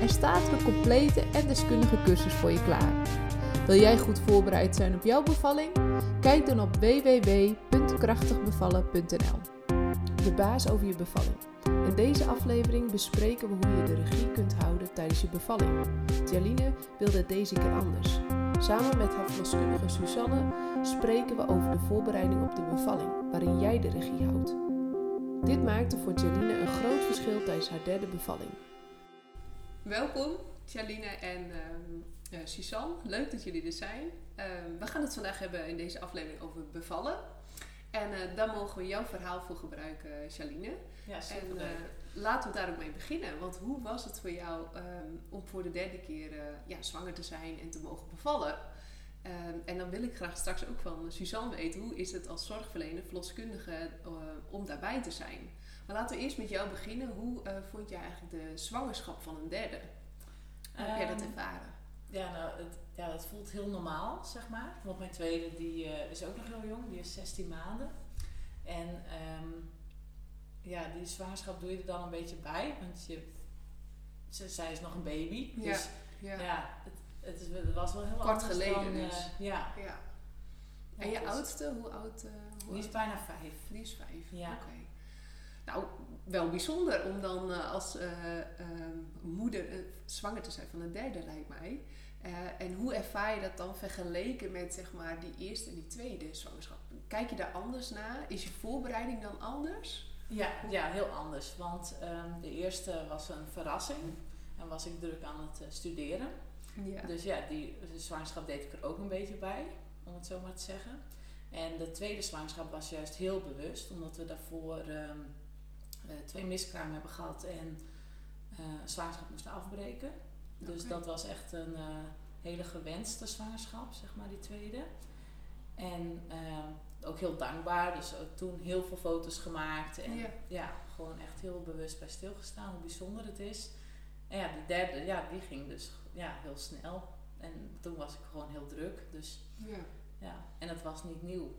en staat er een complete en deskundige cursus voor je klaar. Wil jij goed voorbereid zijn op jouw bevalling? Kijk dan op www.krachtigbevallen.nl. De baas over je bevalling. In deze aflevering bespreken we hoe je de regie kunt houden tijdens je bevalling. Jaline wilde het deze keer anders. Samen met haar verloskundige Suzanne spreken we over de voorbereiding op de bevalling, waarin jij de regie houdt. Dit maakte voor Jaline een groot verschil tijdens haar derde bevalling. Welkom, Jaline en uh, Suzanne. Leuk dat jullie er zijn. Ehm, we gaan het vandaag hebben in deze aflevering over bevallen. En uh, daar mogen we jouw verhaal voor gebruiken, Jaline. Ja, super En uh, laten we daar ook mee beginnen. Want hoe was het voor jou um, om voor de derde keer ja, zwanger te zijn en te mogen bevallen? En dan wil ik graag straks ook van Suzanne weten, hoe is het als zorgverlener, verloskundige, om daarbij te zijn? Maar laten we eerst met jou beginnen. Hoe uh, vond jij eigenlijk de zwangerschap van een derde? Hoe heb jij dat ervaren? Ja, nou, het, ja, het voelt heel normaal, zeg maar. Want mijn tweede die, uh, is ook nog heel jong, die is 16 maanden. En um, ja, die zwangerschap doe je er dan een beetje bij. Want je, ze, zij is nog een baby. Dus ja, ja. ja het, het, is, het, was wel heel Kort geleden dan, dus. Uh, ja. ja. En je oudste, hoe oud? Uh, hoe die is bijna vijf. Die is vijf, ja. oké. Okay. Nou, wel bijzonder om dan uh, als uh, uh, moeder zwanger te zijn van een derde, lijkt mij. en hoe ervaar je dat dan vergeleken met zeg maar die eerste en die tweede zwangerschap? Kijk je daar anders naar? Is je voorbereiding dan anders? Ja, ja heel anders. Want um, de eerste was een verrassing en was ik druk aan het studeren. Ja. Dus ja, die de zwangerschap deed ik er ook een beetje bij, om het zo maar te zeggen. En de tweede zwangerschap was juist heel bewust, omdat we daarvoor um, uh, twee miskramen hebben gehad en uh, zwangerschap moesten afbreken. Dus Okay. dat was echt een uh, hele gewenste zwangerschap, zeg maar, die tweede. En ook heel dankbaar, dus ook toen heel veel foto's gemaakt. En Ja. ja, gewoon echt heel bewust bij stilgestaan, hoe bijzonder het is. En ja, die derde, ja, die ging dus ja, heel snel. En toen was ik gewoon heel druk. Dus Ja. ja, en het was niet nieuw.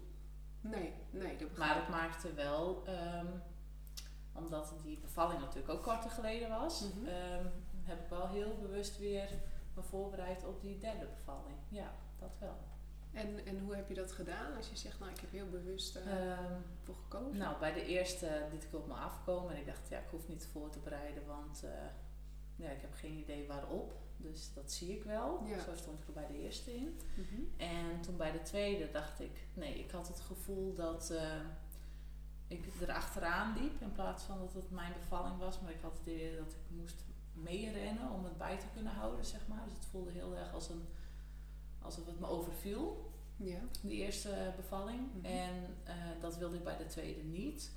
Nee, nee, dat Maar het maakte wel, ehm, omdat die bevalling natuurlijk ook korter geleden was, Mhm. ehm, heb ik wel heel bewust weer me voorbereid op die derde bevalling. Ja, dat wel. En, en hoe heb je dat gedaan? Als je zegt, nou, ik heb heel bewust uh, voor gekozen. nou, bij de eerste liet ik op me afkomen en ik dacht, ja, ik hoef niet voor te bereiden, want uh, ja, ik heb geen idee waarop. Dus dat zie ik wel. Ja. Zo stond ik er bij de eerste in. Mhm. En toen bij de tweede dacht ik, nee, ik had het gevoel dat uh, ik erachteraan liep in plaats van dat het mijn bevalling was. Maar ik had het idee dat ik moest meerennen om het bij te kunnen houden, zeg maar. Dus het voelde heel erg als een, alsof het me overviel, Ja. die eerste bevalling. Mhm. En uh, dat wilde ik bij de tweede niet.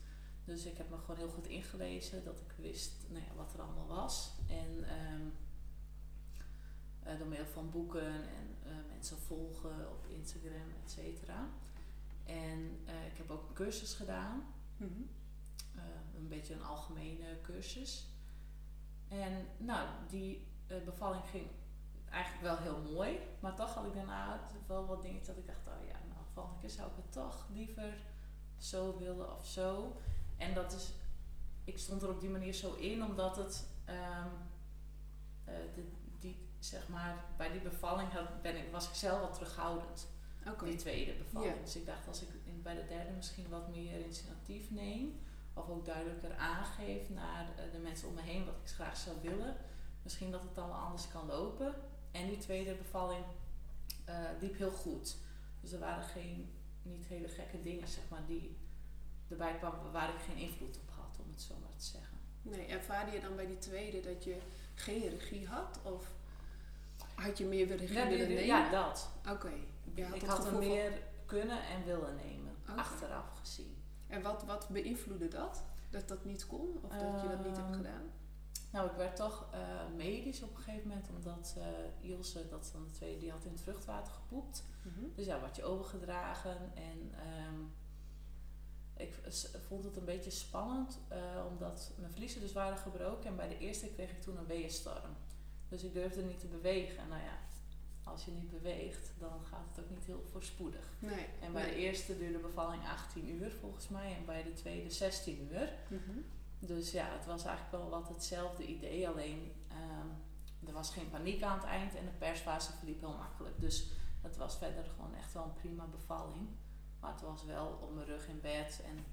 Dus ik heb me gewoon heel goed ingelezen, dat ik wist nou ja, wat er allemaal was. En um, uh, door middel van boeken en uh, mensen volgen op Instagram, et cetera. En ik heb ook een cursus gedaan. Mhm. Uh, een beetje een algemene cursus. En nou, die uh, bevalling ging eigenlijk wel heel mooi. Maar toch had ik daarna wel wat dingen dat ik dacht, oh ja, nou, volgende keer zou ik het toch liever zo willen of zo. En dat is, ik stond er op die manier zo in, omdat het, um, uh, de, die, zeg maar, bij die bevalling had, ben ik, was ik zelf wat terughoudend. Okay. Die tweede bevalling. Dus ik dacht, als ik bij de derde misschien wat meer initiatief neem, of ook duidelijker aangeef naar uh, de mensen om me heen wat ik graag zou willen, misschien dat het dan wel anders kan lopen. En die tweede bevalling uh, liep heel goed. Dus er waren geen, niet hele gekke dingen, zeg maar, die erbij kwamen waar ik geen invloed op had, om het zo maar te zeggen. Nee, ervaarde je dan bij die tweede dat je geen regie had? Of had je meer regie ja, willen nemen? Ja, dat. Oké. Okay. Ik had er meer kunnen en willen nemen, okay. achteraf gezien. En wat, wat beïnvloedde dat? Dat dat niet kon? Of dat je dat niet hebt gedaan? Nou, ik werd toch eh, medisch op een gegeven moment, omdat uh, Ilse, dat is dan de tweede, die had in het vruchtwater gepoept. Mhm. Dus ja, werd je overgedragen en ehm, ik vond het een beetje spannend, eh, omdat mijn vliezen dus waren gebroken en bij de eerste kreeg ik toen een weeënstorm. Dus ik durfde niet te bewegen. Nou ja, als je niet beweegt, dan gaat het ook niet heel voorspoedig. Nee. En bij nee. de eerste duurde de bevalling 18 uur volgens mij en bij de tweede 16 uur. Mhm. Dus ja, het was eigenlijk wel wat hetzelfde idee, alleen ehm, er was geen paniek aan het eind en de persfase verliep heel makkelijk. Dus het was verder gewoon echt wel een prima bevalling. Maar het was wel op mijn rug in bed en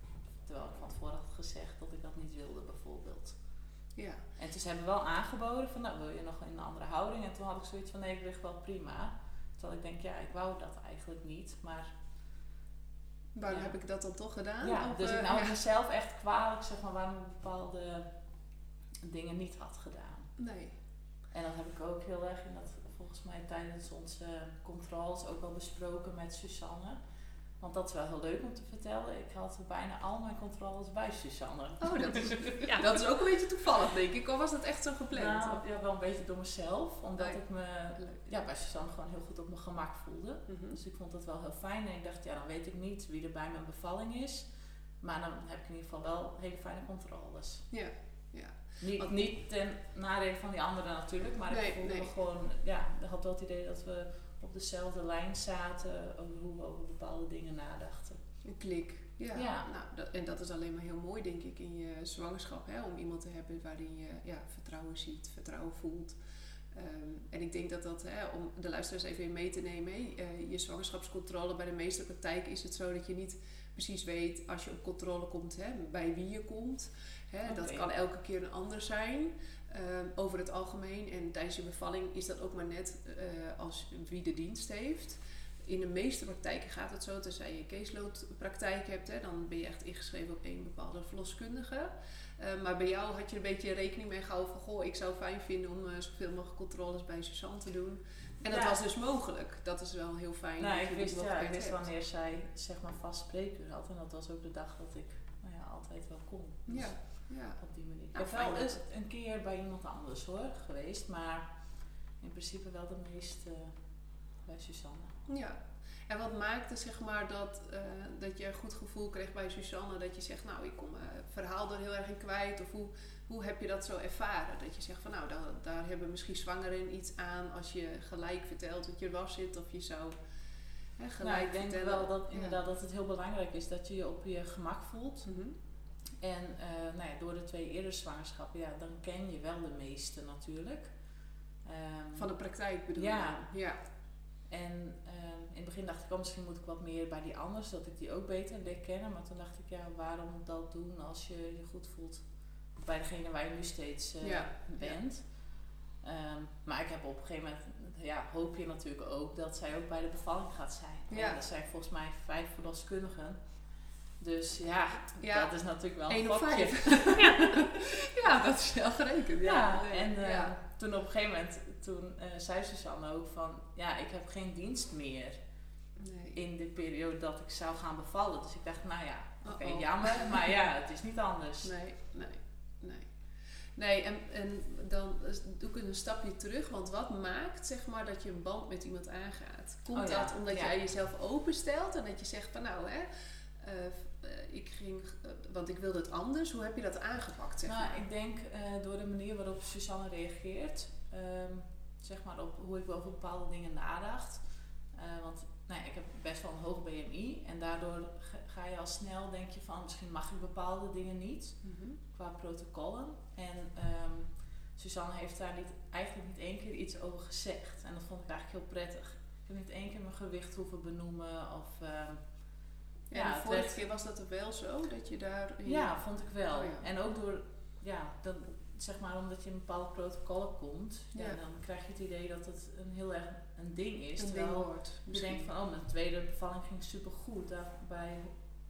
terwijl ik van tevoren had gezegd dat ik dat niet wilde bijvoorbeeld. Ja. En toen ze hebben wel aangeboden van nou wil je nog in een andere houding en toen had ik zoiets van nee ik lig wel prima. Terwijl ik denk ja ik wou dat eigenlijk niet, maar Waarom Ja. heb ik dat dan toch gedaan? ja, Of, dus ik nam ja. mezelf echt kwalijk zeg maar waarom ik bepaalde dingen niet had gedaan. Nee. En dat heb ik ook heel erg in dat volgens mij tijdens onze controles ook wel besproken met Susanne. Want dat is wel heel leuk om te vertellen. Ik had bijna al mijn controles bij Susanne. Oh, dat is, ja, dat is ook een beetje toevallig, denk ik. Of was dat echt zo gepland? Nou, ja, wel een beetje door mezelf. Omdat ik me ja, bij Susanne gewoon heel goed op mijn gemak voelde. Mhm. Dus ik vond dat wel heel fijn. En ik dacht, ja, dan weet ik niet wie er bij mijn bevalling is. Maar dan heb ik in ieder geval wel hele fijne controles. Ja, ja. Niet, Want- niet ten nadele van die anderen natuurlijk, maar Nee, ik voelde nee. me gewoon, ja, ik had wel het idee dat we op dezelfde lijn zaten over hoe we over bepaalde dingen nadachten. Een klik. Ja. Ja. Nou, dat, en dat is alleen maar heel mooi, denk ik, in je zwangerschap. Hè? Om iemand te hebben waarin je ja, vertrouwen ziet, vertrouwen voelt. Ehm, en ik denk dat dat, hè, om de luisteraars even mee te nemen, hè, eh, je zwangerschapscontrole bij de meeste praktijken is het zo dat je niet precies weet als je op controle komt, hè, bij wie je komt. Hè, Dat kan elke keer een ander zijn. Ehm, over het algemeen. En tijdens je bevalling is dat ook maar net eh, als wie de dienst heeft. In de meeste praktijken gaat het zo, tenzij je caseloadpraktijk hebt, hè, dan ben je echt ingeschreven op één bepaalde verloskundige. Eh, maar bij jou had je een beetje rekening mee gehouden van, goh, ik zou fijn vinden om eh, zoveel mogelijk controles bij Suzanne te doen. En dat Ja. was dus mogelijk. Dat is wel heel fijn. nou, dat ik wist, ja, ik wist hebt. wanneer zij zeg maar vast spreekuur had en dat was ook de dag dat ik nou ja, altijd wel kon. Dus Ja, ja. op die manier. Ik Nou, heb wel eens een keer bij iemand anders hoor geweest, maar in principe wel de meeste bij Susanne. Ja. En wat maakte zeg maar dat, eh, dat je een goed gevoel kreeg bij Suzanne? Dat je zegt, nou ik kom mijn verhaal er heel erg in kwijt. Of hoe, hoe heb je dat zo ervaren? Dat je zegt van nou, daar, daar hebben misschien zwangeren iets aan als je gelijk vertelt dat je er was zit. Of je zou hè, gelijk Nou, ik denk vertellen. wel dat Ja. inderdaad dat het heel belangrijk is dat je je op je gemak voelt. Mhm. En eh, nou ja, door de twee eerdere zwangerschappen, ja, dan ken je wel de meeste natuurlijk. Ehm, Van de praktijk bedoel Ja. je? Ja. En ehm, in het begin dacht ik, oh, misschien moet ik wat meer bij die anders, dat ik die ook beter leer kennen. Maar toen dacht ik, ja, waarom dat doen als je je goed voelt bij degene waar je nu steeds eh, Ja, bent. Ehm, maar ik heb op een gegeven moment, ja, hoop je natuurlijk ook dat zij ook bij de bevalling gaat zijn. Ja. En er zijn volgens mij vijf verloskundigen. Dus ja, Ja. dat is natuurlijk wel een gokje. vijf. ja, dat is wel gerekend. Ja, Ja, en eh, ja. toen op een gegeven moment, toen eh, zei Suzanne ook van, ja, ik heb geen dienst meer Nee. in de periode dat ik zou gaan bevallen. Dus ik dacht, nou ja, oké, jammer, maar ja, het is niet anders. Nee, nee, nee. Nee, en, en dan doe ik een stapje terug. Want wat maakt zeg maar dat je een band met iemand aangaat? Komt Oh ja, dat omdat ja. jij jezelf openstelt en dat je zegt van nou hè, eh, ik ging, eh, want ik wilde het anders. Hoe heb je dat aangepakt? Zeg Nou, ik denk eh, door de manier waarop Suzanne reageert, ehm, zeg maar op hoe ik over bepaalde dingen nadacht. Eh, want nou ik heb best wel een hoog BMI en daardoor ga- je al snel denk je van misschien mag ik bepaalde dingen niet Mhm. qua protocollen. En ehm, Suzanne heeft daar niet, eigenlijk niet één keer iets over gezegd. En dat vond ik eigenlijk heel prettig. Ik heb niet één keer mijn gewicht hoeven benoemen of... ehm, Ja, de vorige werd- keer was dat er wel zo dat je daar. ja, vond ik wel. Oh ja. En ook door, ja, dat, zeg maar omdat je in bepaalde protocollen komt, ja. Dan krijg je het idee dat het een heel erg een ding is. een ding terwijl wordt. je denkt van, oh, mijn tweede bevalling ging super goed. Daarbij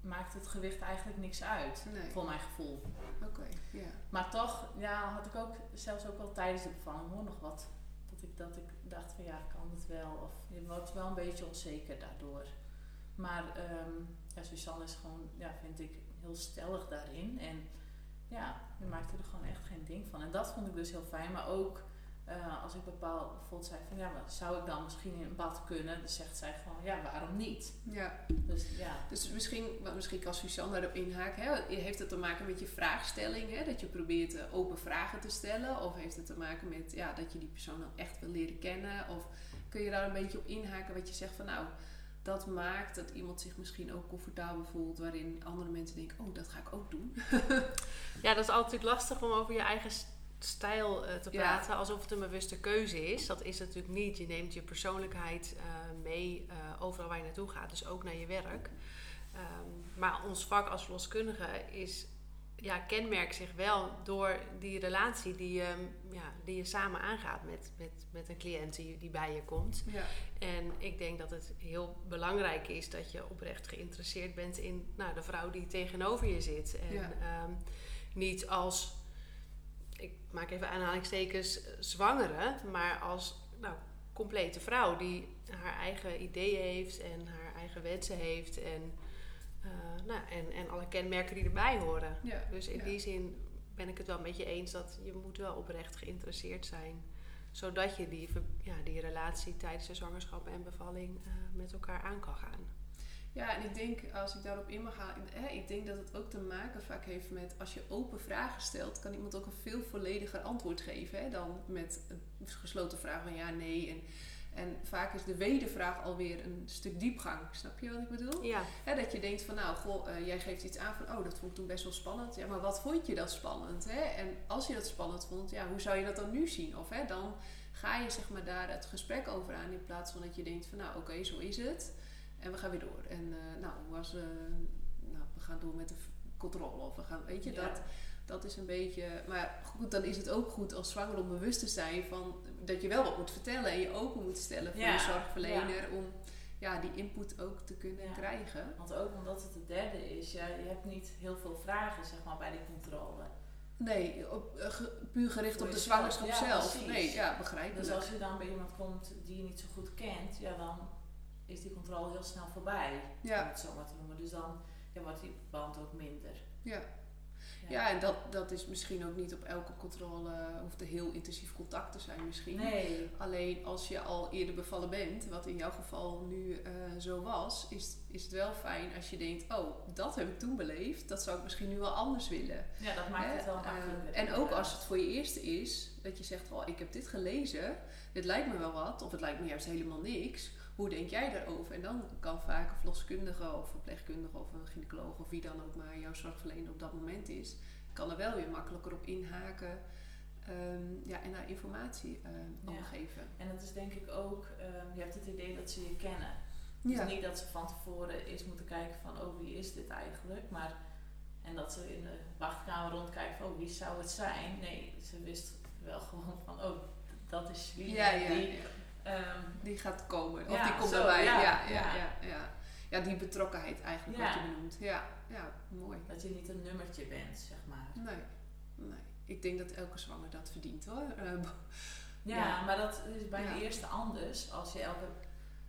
maakt het gewicht eigenlijk niks uit, Nee, voor mijn gevoel. oké. ja. Maar toch, ja, had ik ook zelfs ook wel tijdens de bevalling hoor nog wat. Dat ik, dat ik dacht van ja, kan het wel? Of je wordt wel een beetje onzeker daardoor. Maar ehm ja, Suzanne is gewoon, ja, vind ik heel stellig daarin. En ja, je maakte er gewoon echt geen ding van. En dat vond ik dus heel fijn. Maar ook eh, als ik bepaald bijvoorbeeld zei van ja, maar zou ik dan misschien in een bad kunnen? Dan zegt zij gewoon ja, waarom niet? Ja. Dus ja. Dus misschien, misschien kan Suzanne daarop inhaken. Hè? Heeft het te maken met je vraagstelling? Hè? Dat je probeert eh, open vragen te stellen? Of heeft het te maken met ja, dat je die persoon dan echt wil leren kennen? Of kun je daar een beetje op inhaken wat je zegt van nou, dat maakt dat iemand zich misschien ook comfortabel voelt, waarin andere mensen denken, oh, dat ga ik ook doen. Ja, dat is altijd lastig om over je eigen stijl eh, te Ja. praten, alsof het een bewuste keuze is. Dat is het natuurlijk niet. Je neemt je persoonlijkheid eh, mee eh, overal waar je naartoe gaat, dus ook naar je werk. Ehm, maar ons vak als verloskundige is, ja, kenmerkt zich wel door die relatie die je, ja, die je samen aangaat met, met, met een cliënt die, die bij je komt. Ja, En ik denk dat het heel belangrijk is dat je oprecht geïnteresseerd bent in nou, de vrouw die tegenover je zit. En Ja. ehm, niet als, ik maak even aanhalingstekens, zwangere, maar als nou, complete vrouw die haar eigen ideeën heeft en haar eigen wensen heeft en, nou, en, en alle kenmerken die erbij horen. ja. Dus in ja. die zin ben ik het wel met je eens dat je moet wel oprecht geïnteresseerd zijn. Zodat je die, ja, die relatie tijdens de zwangerschap en bevalling eh, met elkaar aan kan gaan. Ja, en ik denk, als ik daarop in mag gaan, ik denk dat het ook te maken vaak heeft met als je open vragen stelt, kan iemand ook een veel vollediger antwoord geven hè, dan met een gesloten vraag van ja, nee. En, en vaak is de wedervraag alweer een stuk diepgang. Snap je wat ik bedoel? Ja, dat je denkt van nou, goh, eh, jij geeft iets aan van oh, dat vond ik toen best wel spannend. Ja, maar wat vond je dat spannend? Hè? En als je dat spannend vond, ja, hoe zou je dat dan nu zien? Of hè, dan ga je zeg maar daar het gesprek over aan in plaats van dat je denkt van nou, oké, zo is het. En we gaan weer door. En eh, nou, was, eh, nou, we gaan door met de controle. Of we gaan, weet je, Ja. dat, dat is een beetje... Maar goed, dan is het ook goed als zwanger om bewust te zijn van... dat je wel wat moet vertellen en je open moet stellen voor Ja, je zorgverlener... om ja, die input ook te kunnen Ja. krijgen. Want ook omdat het de derde is, ja, je hebt niet heel veel vragen zeg maar, bij die controle. Nee, op, eh, ge- puur gericht Voor op de zwangerschap zelf. Nee, ja, begrijpelijk. Dus als je dan bij iemand komt die je niet zo goed kent, ja, dan is die controle heel snel voorbij. Om Ja, het zo maar te noemen. Dus dan ja, wordt die band ook minder. ja. Ja, en dat, dat is misschien ook niet op elke controle... hoeft er heel intensief contact te zijn misschien. Nee. Alleen als je al eerder bevallen bent, wat in jouw geval nu eh, zo was, is, is het wel fijn als je denkt: Oh, dat heb ik toen beleefd, dat zou ik misschien nu wel anders willen. Ja, dat maakt Hè? het wel Eh, makkelijker. en ook als het voor je eerste is, dat je zegt: Oh, ik heb dit gelezen, dit lijkt me wel wat, of het lijkt me juist helemaal niks. Hoe denk jij daarover? En dan kan vaak een verloskundige of verpleegkundige of een gynaecoloog of wie dan ook maar jouw zorgverlener op dat moment is, kan er wel weer makkelijker op inhaken ehm, ja, en daar informatie Ja. geven. En het is denk ik ook, ehm, je hebt het idee dat ze je kennen. Ja. Dus niet dat ze van tevoren eens moeten kijken van, oh wie is dit eigenlijk? Maar, en dat ze in de wachtkamer rondkijken van, oh wie zou het zijn? Nee, ze wist wel gewoon van, oh dat is wie. Ja, ja, Die, ehm, Die gaat komen. Of Ja, die komt zo, erbij. Ja, ja, ja, ja, ja. die betrokkenheid eigenlijk wat je benoemt. Ja, ja, mooi. dat je niet een nummertje bent, zeg maar. Nee, nee. Ik denk dat elke zwanger dat verdient hoor. Eh, Ja, maar dat is bij de eerste anders. Als je elke,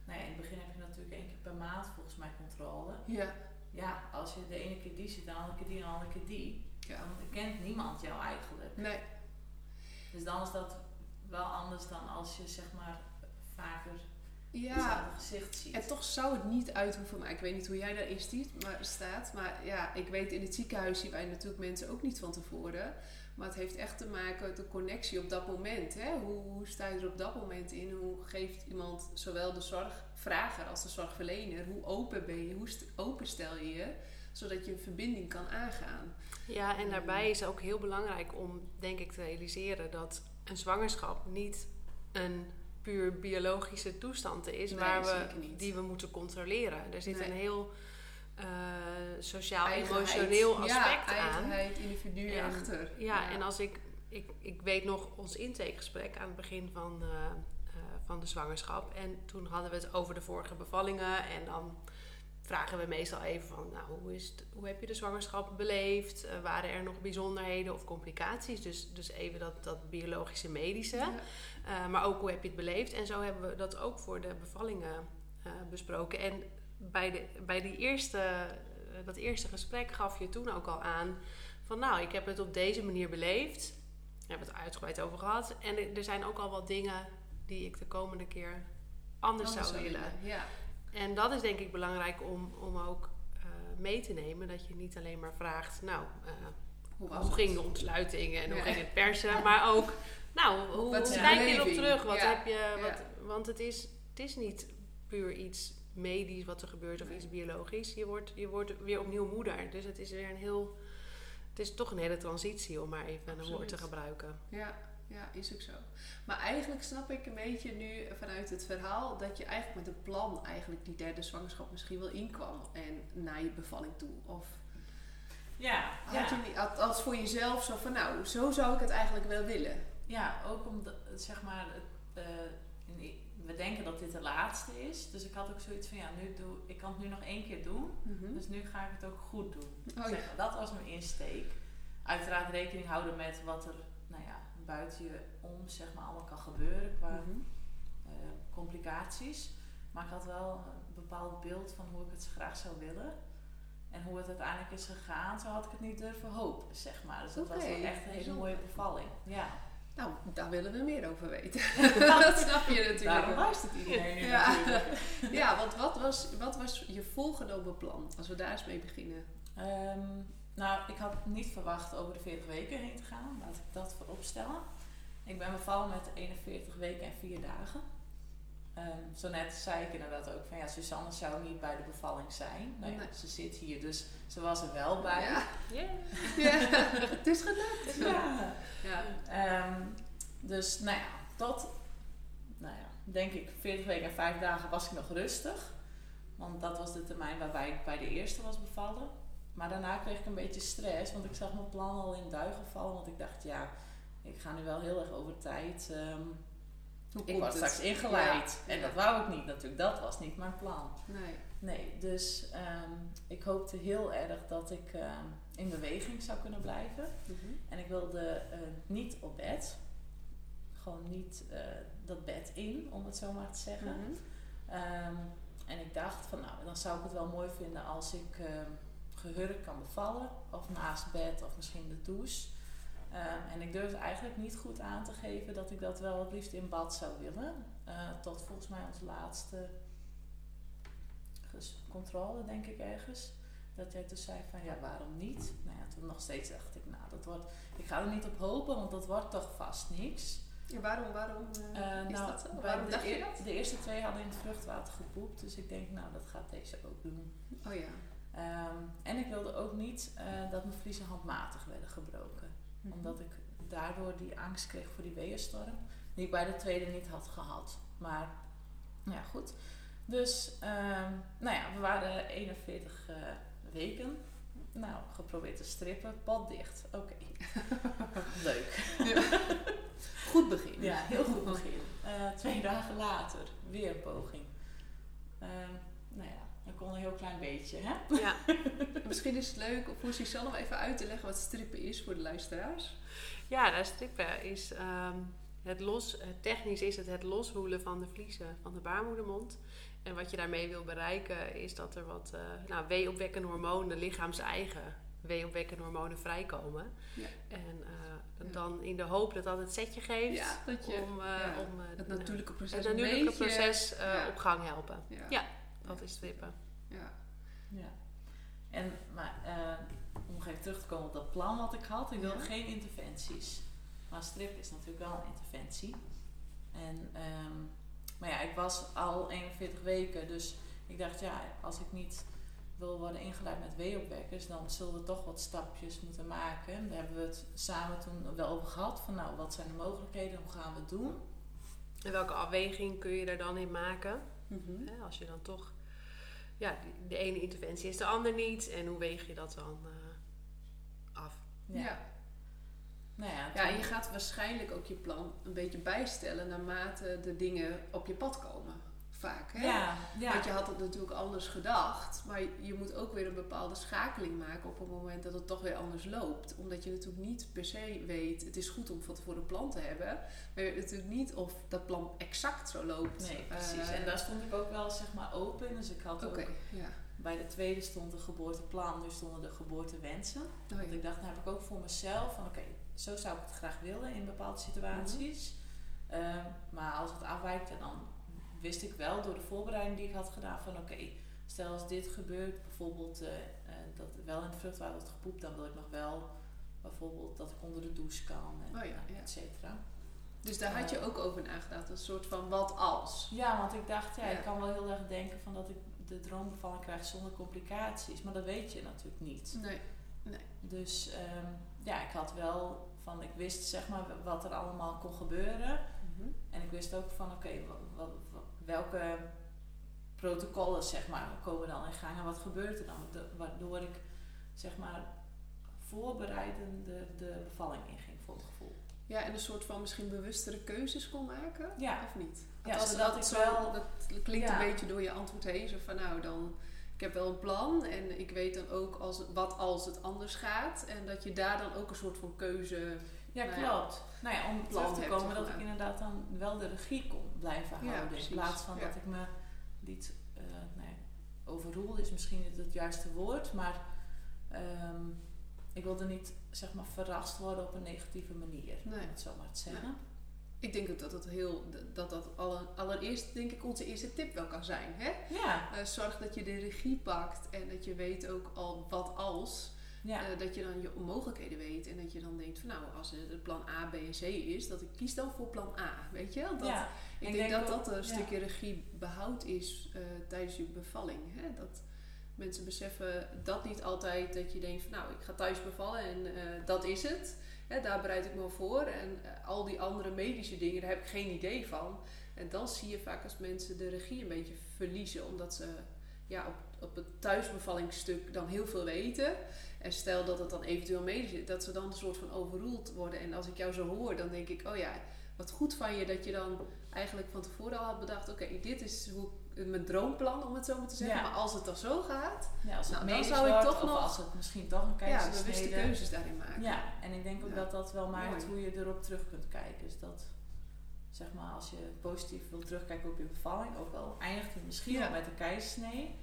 nou ja, in het begin heb je natuurlijk één keer per maand volgens mij controle. ja, Ja, als je de ene keer die ziet, de andere keer die en de andere keer die, dan kent niemand jou eigenlijk. Nee, Dus dan is dat wel anders dan als je zeg maar vaker ja. hetzelfde gezicht ziet. En toch zou het niet uit hoeven, maar ik weet niet hoe jij daarin stiet, maar, staat. Maar ja, ik weet in het ziekenhuis zien wij natuurlijk mensen ook niet van tevoren. Maar het heeft echt te maken met de connectie op dat moment. Hè? Hoe, hoe sta je er op dat moment in? Hoe geeft iemand zowel de zorgvrager als de zorgverlener? Hoe open ben je? Hoe open stel je je? Zodat je een verbinding kan aangaan. Ja, en daarbij is het ook heel belangrijk om, denk ik, te realiseren dat een zwangerschap niet een puur biologische toestand is Nee, waar we, die we moeten controleren. Er zit Nee. een heel eh, sociaal, Eigenheid. emotioneel ja, aspect aan. eigenheid, individu achter. Ja, en als ik, ik, ik weet nog ons intakegesprek aan het begin van, eh, eh, van de zwangerschap. En toen hadden we het over de vorige bevallingen. En dan vragen we meestal even van, nou, hoe, is het, hoe heb je de zwangerschap beleefd? Eh, waren er nog bijzonderheden of complicaties? Dus, dus even dat, dat biologische medische. Ja. Eh, maar ook hoe heb je het beleefd? En zo hebben we dat ook voor de bevallingen eh, besproken. En bij, de, bij die eerste, dat eerste gesprek gaf je toen ook al aan van nou, ik heb het op deze manier beleefd. We hebben het uitgebreid over gehad. En er- er zijn ook al wat dingen die ik de komende keer anders, Anders zou willen. Ja. En dat is denk ik belangrijk om, om ook eh, mee te nemen. Dat je niet alleen maar vraagt, nou, eh, Hoe hoe ging de ontsluiting en hoe ging het persen. Maar ook, nou, hoe, kijk je erop terug? Wat Ja. heb je, wat. Want het is, het is niet puur iets medisch wat er gebeurt of Nee. iets biologisch. Je wordt, je wordt weer opnieuw moeder. Dus het is weer een heel... Het is toch een hele transitie om maar even een woord te gebruiken. Ja, ja, is ook zo. Maar eigenlijk snap ik een beetje nu vanuit het verhaal dat je eigenlijk met een plan eigenlijk die derde zwangerschap misschien wel inkwam en naar je bevalling toe. Of Ja, had ja. je niet, als voor jezelf zo van nou, zo zou ik het eigenlijk wel willen. ja, ook omdat, zeg maar, eh, we denken dat dit de laatste is. Dus ik had ook zoiets van, ja, nu doe, ik kan het nu nog één keer doen. Dus nu ga ik het ook goed doen. Oh, Zeg Dat was mijn insteek. Uiteraard rekening houden met wat er nou ja, buiten je om zeg maar, allemaal kan gebeuren qua Mhm. eh, complicaties. Maar ik had wel een bepaald beeld van hoe ik het graag zou willen. En hoe het uiteindelijk is gegaan, zo had ik het niet durven hopen, zeg maar. Dus dat was wel echt een hele mooie bevalling. Ja. Nou, daar willen we meer over weten. dat snap je natuurlijk. Daarom luistert iedereen nu Ja. natuurlijk. Ja, want wat was, wat was je volgenomen plan? Als we daar eens mee beginnen. Ehm, nou, ik had niet verwacht over de 40 weken heen te gaan. Laat ik dat voorop stellen. Ik ben bevallen met 41 weken en 4 dagen. Ehm, zo net zei ik inderdaad ook van ja, Suzanne zou niet bij de bevalling zijn. Nee. ze zit hier, dus ze was er wel bij. Ja, Yeah. ja. het is gelukt. Ja. Ja. Ehm, dus nou ja, tot, nou ja, denk ik 40 weken en 5 dagen was ik nog rustig. Want dat was de termijn waarbij ik bij de eerste was bevallen. Maar daarna kreeg ik een beetje stress, want ik zag mijn plan al in duigen vallen. Want ik dacht, ja, ik ga nu wel heel erg over tijd. ehm, ik word straks ingeleid. Ja, En dat wou ik niet natuurlijk, dat was niet mijn plan. Nee. Nee, dus ehm, ik hoopte heel erg dat ik ehm, in beweging zou kunnen blijven. Mhm. En ik wilde eh, niet op bed. Gewoon niet eh, dat bed in, om het zo maar te zeggen. Mhm. En ik dacht van nou, dan zou ik het wel mooi vinden als ik gehurkt kan bevallen. Of naast bed of misschien de douche. Ehm, en ik durfde eigenlijk niet goed aan te geven dat ik dat wel het liefst in bad zou willen. Eh, tot volgens mij ons laatste controle, denk ik ergens. Dat jij toen zei van ja, waarom niet? Nou ja, toen nog steeds dacht ik, nou, dat wordt, ik ga er niet op hopen, want dat wordt toch vast niks. Ja, waarom waarom eh, Eh, is nou, dat zo? Waarom de, dacht je dat? de eerste twee hadden in het vruchtwater gepoept, dus ik denk, nou, dat gaat deze ook doen. Oh ja. Ehm, en ik wilde ook niet eh, dat mijn vliezen handmatig werden gebroken, Mhm. omdat ik daardoor die angst kreeg voor die weeënstorm, die ik bij de tweede niet had gehad. Maar, ja, goed. Dus, ehm, nou ja, we waren 41 eh, weken. Nou, geprobeerd te strippen, pot dicht. Oké. Leuk. Goed begin. Ja, heel goed begin. Eh, twee dagen later, weer een poging. Ehm, nou dan kon een heel klein beetje, hè? Ja. Misschien is het leuk om voor Suzanne om even uit te leggen wat strippen is voor de luisteraars. Ja, dat strippen is ehm, het los, eh, technisch is het het loswoelen van de vliezen van de baarmoedermond. En wat je daarmee wil bereiken is dat er wat eh nou, weeopwekkende hormonen, lichaams-eigen weeopwekkende hormonen vrijkomen. Ja. En eh, Ja. dan in de hoop dat dat het setje geeft Ja, dat je om, eh, ja, om het nou, natuurlijke proces het een natuurlijke beetje- proces eh, ja. op gang helpen. Ja. Ja. Dat is strippen. Ja. Ja. En, maar eh, om even terug te komen op dat plan wat ik had, ik wilde Ja. geen interventies. Maar strip is natuurlijk wel een interventie. En, ehm, maar ja, ik was al 41 weken, dus ik dacht, ja, als ik niet wil worden ingeleid met weeopwekkers, dan zullen we toch wat stapjes moeten maken. Daar hebben we het samen toen wel over gehad, van nou, wat zijn de mogelijkheden, hoe gaan we het doen? En welke afweging kun je er dan in maken? Mhm. Hè, als je dan toch, ja, de ene interventie is de ander niet. En hoe weeg je dat dan eh, af? Ja. Nou ja, Ja, en je gaat waarschijnlijk ook je plan een beetje bijstellen naarmate de dingen op je pad komen. Vaak. Hè? Ja, ja. Want je had het natuurlijk anders gedacht. Maar je moet ook weer een bepaalde schakeling maken op het moment dat het toch weer anders loopt. Omdat je natuurlijk niet per se weet, het is goed om van tevoren een plan te hebben. Maar je weet natuurlijk niet of dat plan exact zo loopt. Nee, precies. Eh, en daar stond ik ook wel zeg maar open. Dus ik had ook ja. bij de tweede stond een geboorteplan, nu stonden de geboortewensen. Oh, Want ik dacht, dan heb ik ook voor mezelf van oké, zo zou ik het graag willen in bepaalde situaties. Ehm, maar als het afwijkt, dan wist ik wel door de voorbereiding die ik had gedaan van oké, stel als dit gebeurt, bijvoorbeeld eh, dat wel in het vruchtwater wordt gepoept, dan wil ik nog wel bijvoorbeeld dat ik onder de douche kan en Oh ja, eh, ja. et cetera. Dus daar had je ook over nagedacht. Een soort van wat als. Ja, want ik dacht, ja, Ja. ik kan wel heel erg denken van dat ik de droombevalling krijg zonder complicaties, maar dat weet je natuurlijk niet. Nee. Dus ehm, ja, ik had wel van, ik wist zeg maar wat er allemaal kon gebeuren. Mhm. En ik wist ook van, oké, wa- wa- wa- welke protocollen zeg maar komen dan in gang en wat gebeurt er dan? De- waardoor ik zeg maar voorbereidende de bevalling inging voor het gevoel. Ja, en een soort van misschien bewustere keuzes kon maken. Ja. Of niet? Ja, zodat ik zo, wel- dat klinkt Ja. een beetje door je antwoord heen. Zo van nou, dan, ik heb wel een plan en ik weet dan ook als, wat als het anders gaat. En dat je daar dan ook een soort van keuze... Ja, Nou ja, klopt. Nou ja, om terug te komen dat ik inderdaad dan wel de regie kon blijven houden. in plaats van dat ik me liet uh, nee, is misschien niet het juiste woord, maar ehm, ik wilde niet zeg maar verrast worden op een negatieve manier, Nee. om het zo maar te zeggen. Ik denk ook dat dat heel, dat dat alle- allereerst denk ik onze eerste tip wel kan zijn. Hè? Ja, Eh, zorg dat je de regie pakt en dat je weet ook al wat als. Ja. Eh, dat je dan je mogelijkheden weet en dat je dan denkt van nou, als het plan A, B en C is, dat ik kies dan voor plan A. Weet je? Dat, ja. Ik Ik denk, denk dat ook- dat een stukje regie behoud is eh, tijdens je bevalling. Hè? Dat mensen beseffen dat niet altijd dat je denkt van nou, ik ga thuis bevallen en eh, dat is het. Hè, daar bereid ik me voor. En al die andere medische dingen, daar heb ik geen idee van. En dan zie je vaak als mensen de regie een beetje verliezen, omdat ze ja, op, op het thuisbevallingsstuk dan heel veel weten. En stel dat het dan eventueel medisch is, dat ze dan een soort van overroeld worden. En als ik jou zo hoor, dan denk ik, oh ja, wat goed van je dat je dan eigenlijk van tevoren al had bedacht, oké, dit is hoe, mijn droomplan om het zo maar te zeggen. Ja. Maar als het dan zo gaat, ja, als het Nou, dan zou ik wordt, toch nog- als het misschien toch een ja, keizersnede... bewuste keuzes daarin maken. Ja, en ik denk ook Ja. dat dat wel maakt hoe je erop terug kunt kijken. Dus dat, zeg maar, als je positief wil terugkijken op je bevalling, ook al eindigt het misschien Ja. wel met een keizersnee,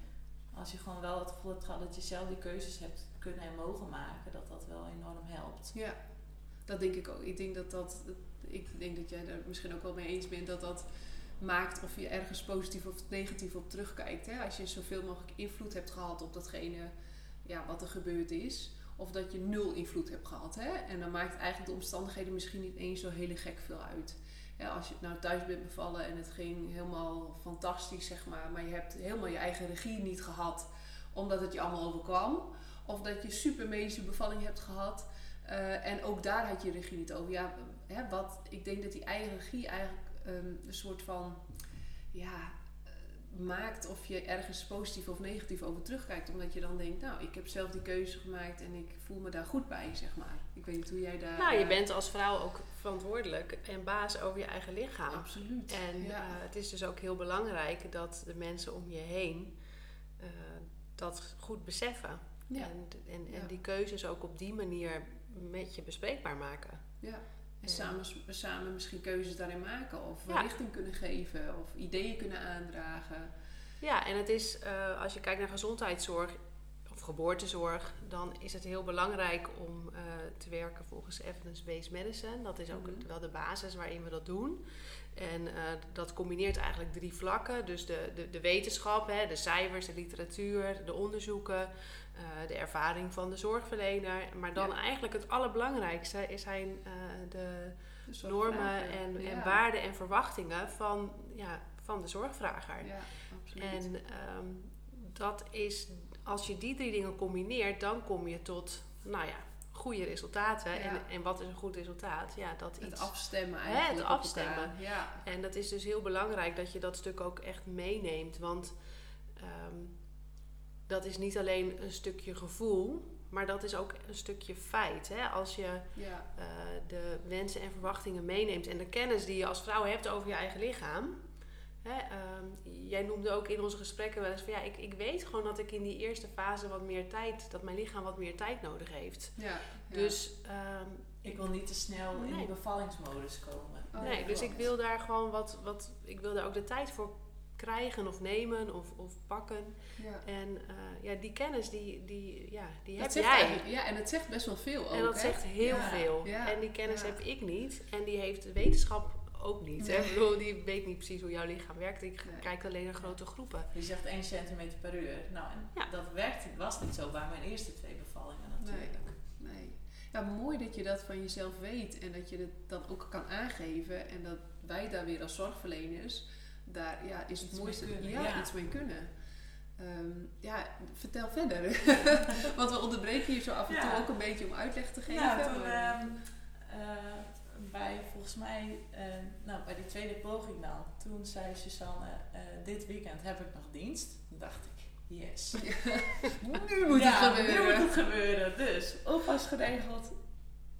als je gewoon wel het gevoel hebt gehad dat je zelf die keuzes hebt kunnen en mogen maken, dat dat wel enorm helpt. Ja, dat denk ik ook. Ik denk dat dat, ik denk dat jij daar misschien ook wel mee eens bent, dat dat maakt of je ergens positief of negatief op terugkijkt. Hè? Als je zoveel mogelijk invloed hebt gehad op datgene ja, wat er gebeurd is. Of dat je nul invloed hebt gehad. Hè? En dan maakt eigenlijk de omstandigheden misschien niet eens zo hele gek veel uit. Als je nou thuis bent bevallen en het ging helemaal fantastisch, zeg maar. Maar je hebt helemaal je eigen regie niet gehad, omdat het je allemaal overkwam. Of dat je super medische bevalling hebt gehad. eh, en ook daar had je regie niet over. Ja, hè, wat, ik denk dat die eigen regie eigenlijk ehm, een soort van ja, eh, maakt of je ergens positief of negatief over terugkijkt. Omdat je dan denkt, nou, ik heb zelf die keuze gemaakt en ik voel me daar goed bij, zeg maar. Ik weet niet hoe jij daar... Nou, je eh, bent als vrouw ook verantwoordelijk en baas over je eigen lichaam. Absoluut. En ja. het is dus ook heel belangrijk dat de mensen om je heen dat goed beseffen. Ja. En, en, en Ja. die keuzes ook op die manier met je bespreekbaar maken. Ja. En Ja. samen, samen misschien keuzes daarin maken of Ja. richting kunnen geven of ideeën kunnen aandragen. Ja, en het is, eh, als je kijkt naar gezondheidszorg of geboortezorg, dan is het heel belangrijk om eh, te werken volgens evidence-based medicine. Dat is ook Mhm. wel de basis waarin we dat doen. En eh, dat combineert eigenlijk drie vlakken. Dus de, de, de wetenschap, hè, de cijfers, de literatuur, de onderzoeken, eh, de ervaring van de zorgverlener. Maar dan Ja. eigenlijk het allerbelangrijkste is zijn eh, de De normen en, en waarden en verwachtingen van, ja, van de zorgvrager. Ja, absoluut. En ehm, dat is, als je die drie dingen combineert, dan kom je tot, nou ja, goede resultaten. Ja. En, en wat is een goed resultaat? Ja, dat het iets. afstemmen Hè, eigenlijk. het afstemmen. Ja. En dat is dus heel belangrijk dat je dat stuk ook echt meeneemt. Want ehm, dat is niet alleen een stukje gevoel, maar dat is ook een stukje feit. Hè? Als je Ja. eh, de wensen en verwachtingen meeneemt en de kennis die je als vrouw hebt over je eigen lichaam. Hè, ehm, jij noemde ook in onze gesprekken wel eens van ja, ik, ik weet gewoon dat ik in die eerste fase wat meer tijd, dat mijn lichaam wat meer tijd nodig heeft. Ja, ja. Dus ehm, Ik wil niet te snel in die bevallingsmodus komen. Oh, nee, dus ik wil daar gewoon wat, wat, ik wil daar ook de tijd voor krijgen of nemen of, of pakken. Ja. En eh, ja, die kennis, die, die, ja, die Dat heb zegt jij. Ja, en het zegt best wel veel ook, En dat hè? zegt heel Ja, veel. ja, en die kennis ja. heb ik niet. En die heeft de wetenschap ook niet. hè. Nee. Ik bedoel, die weet niet precies hoe jouw lichaam werkt. Ik Nee. kijk alleen naar grote groepen. Je zegt 1 centimeter per uur. Nou, en Ja. dat werkt, was niet zo bij mijn eerste twee bevallingen natuurlijk. Nee. Ja, mooi dat je dat van jezelf weet en dat je het dan ook kan aangeven en dat wij daar weer als zorgverleners, daar ja, is het mooiste, kunnen, ja, ja. iets mee kunnen. Ehm, ja, vertel verder. Want we onderbreken je zo af en toe ook een beetje om uitleg te geven. Ja, toen maar- ehm, eh, bij volgens mij, eh, nou bij die tweede poging dan, toen zei Susanne, eh, dit weekend heb ik nog dienst. Toen dacht ik, yes. nu moet het gebeuren. nu moet het gebeuren. Dus oppas geregeld,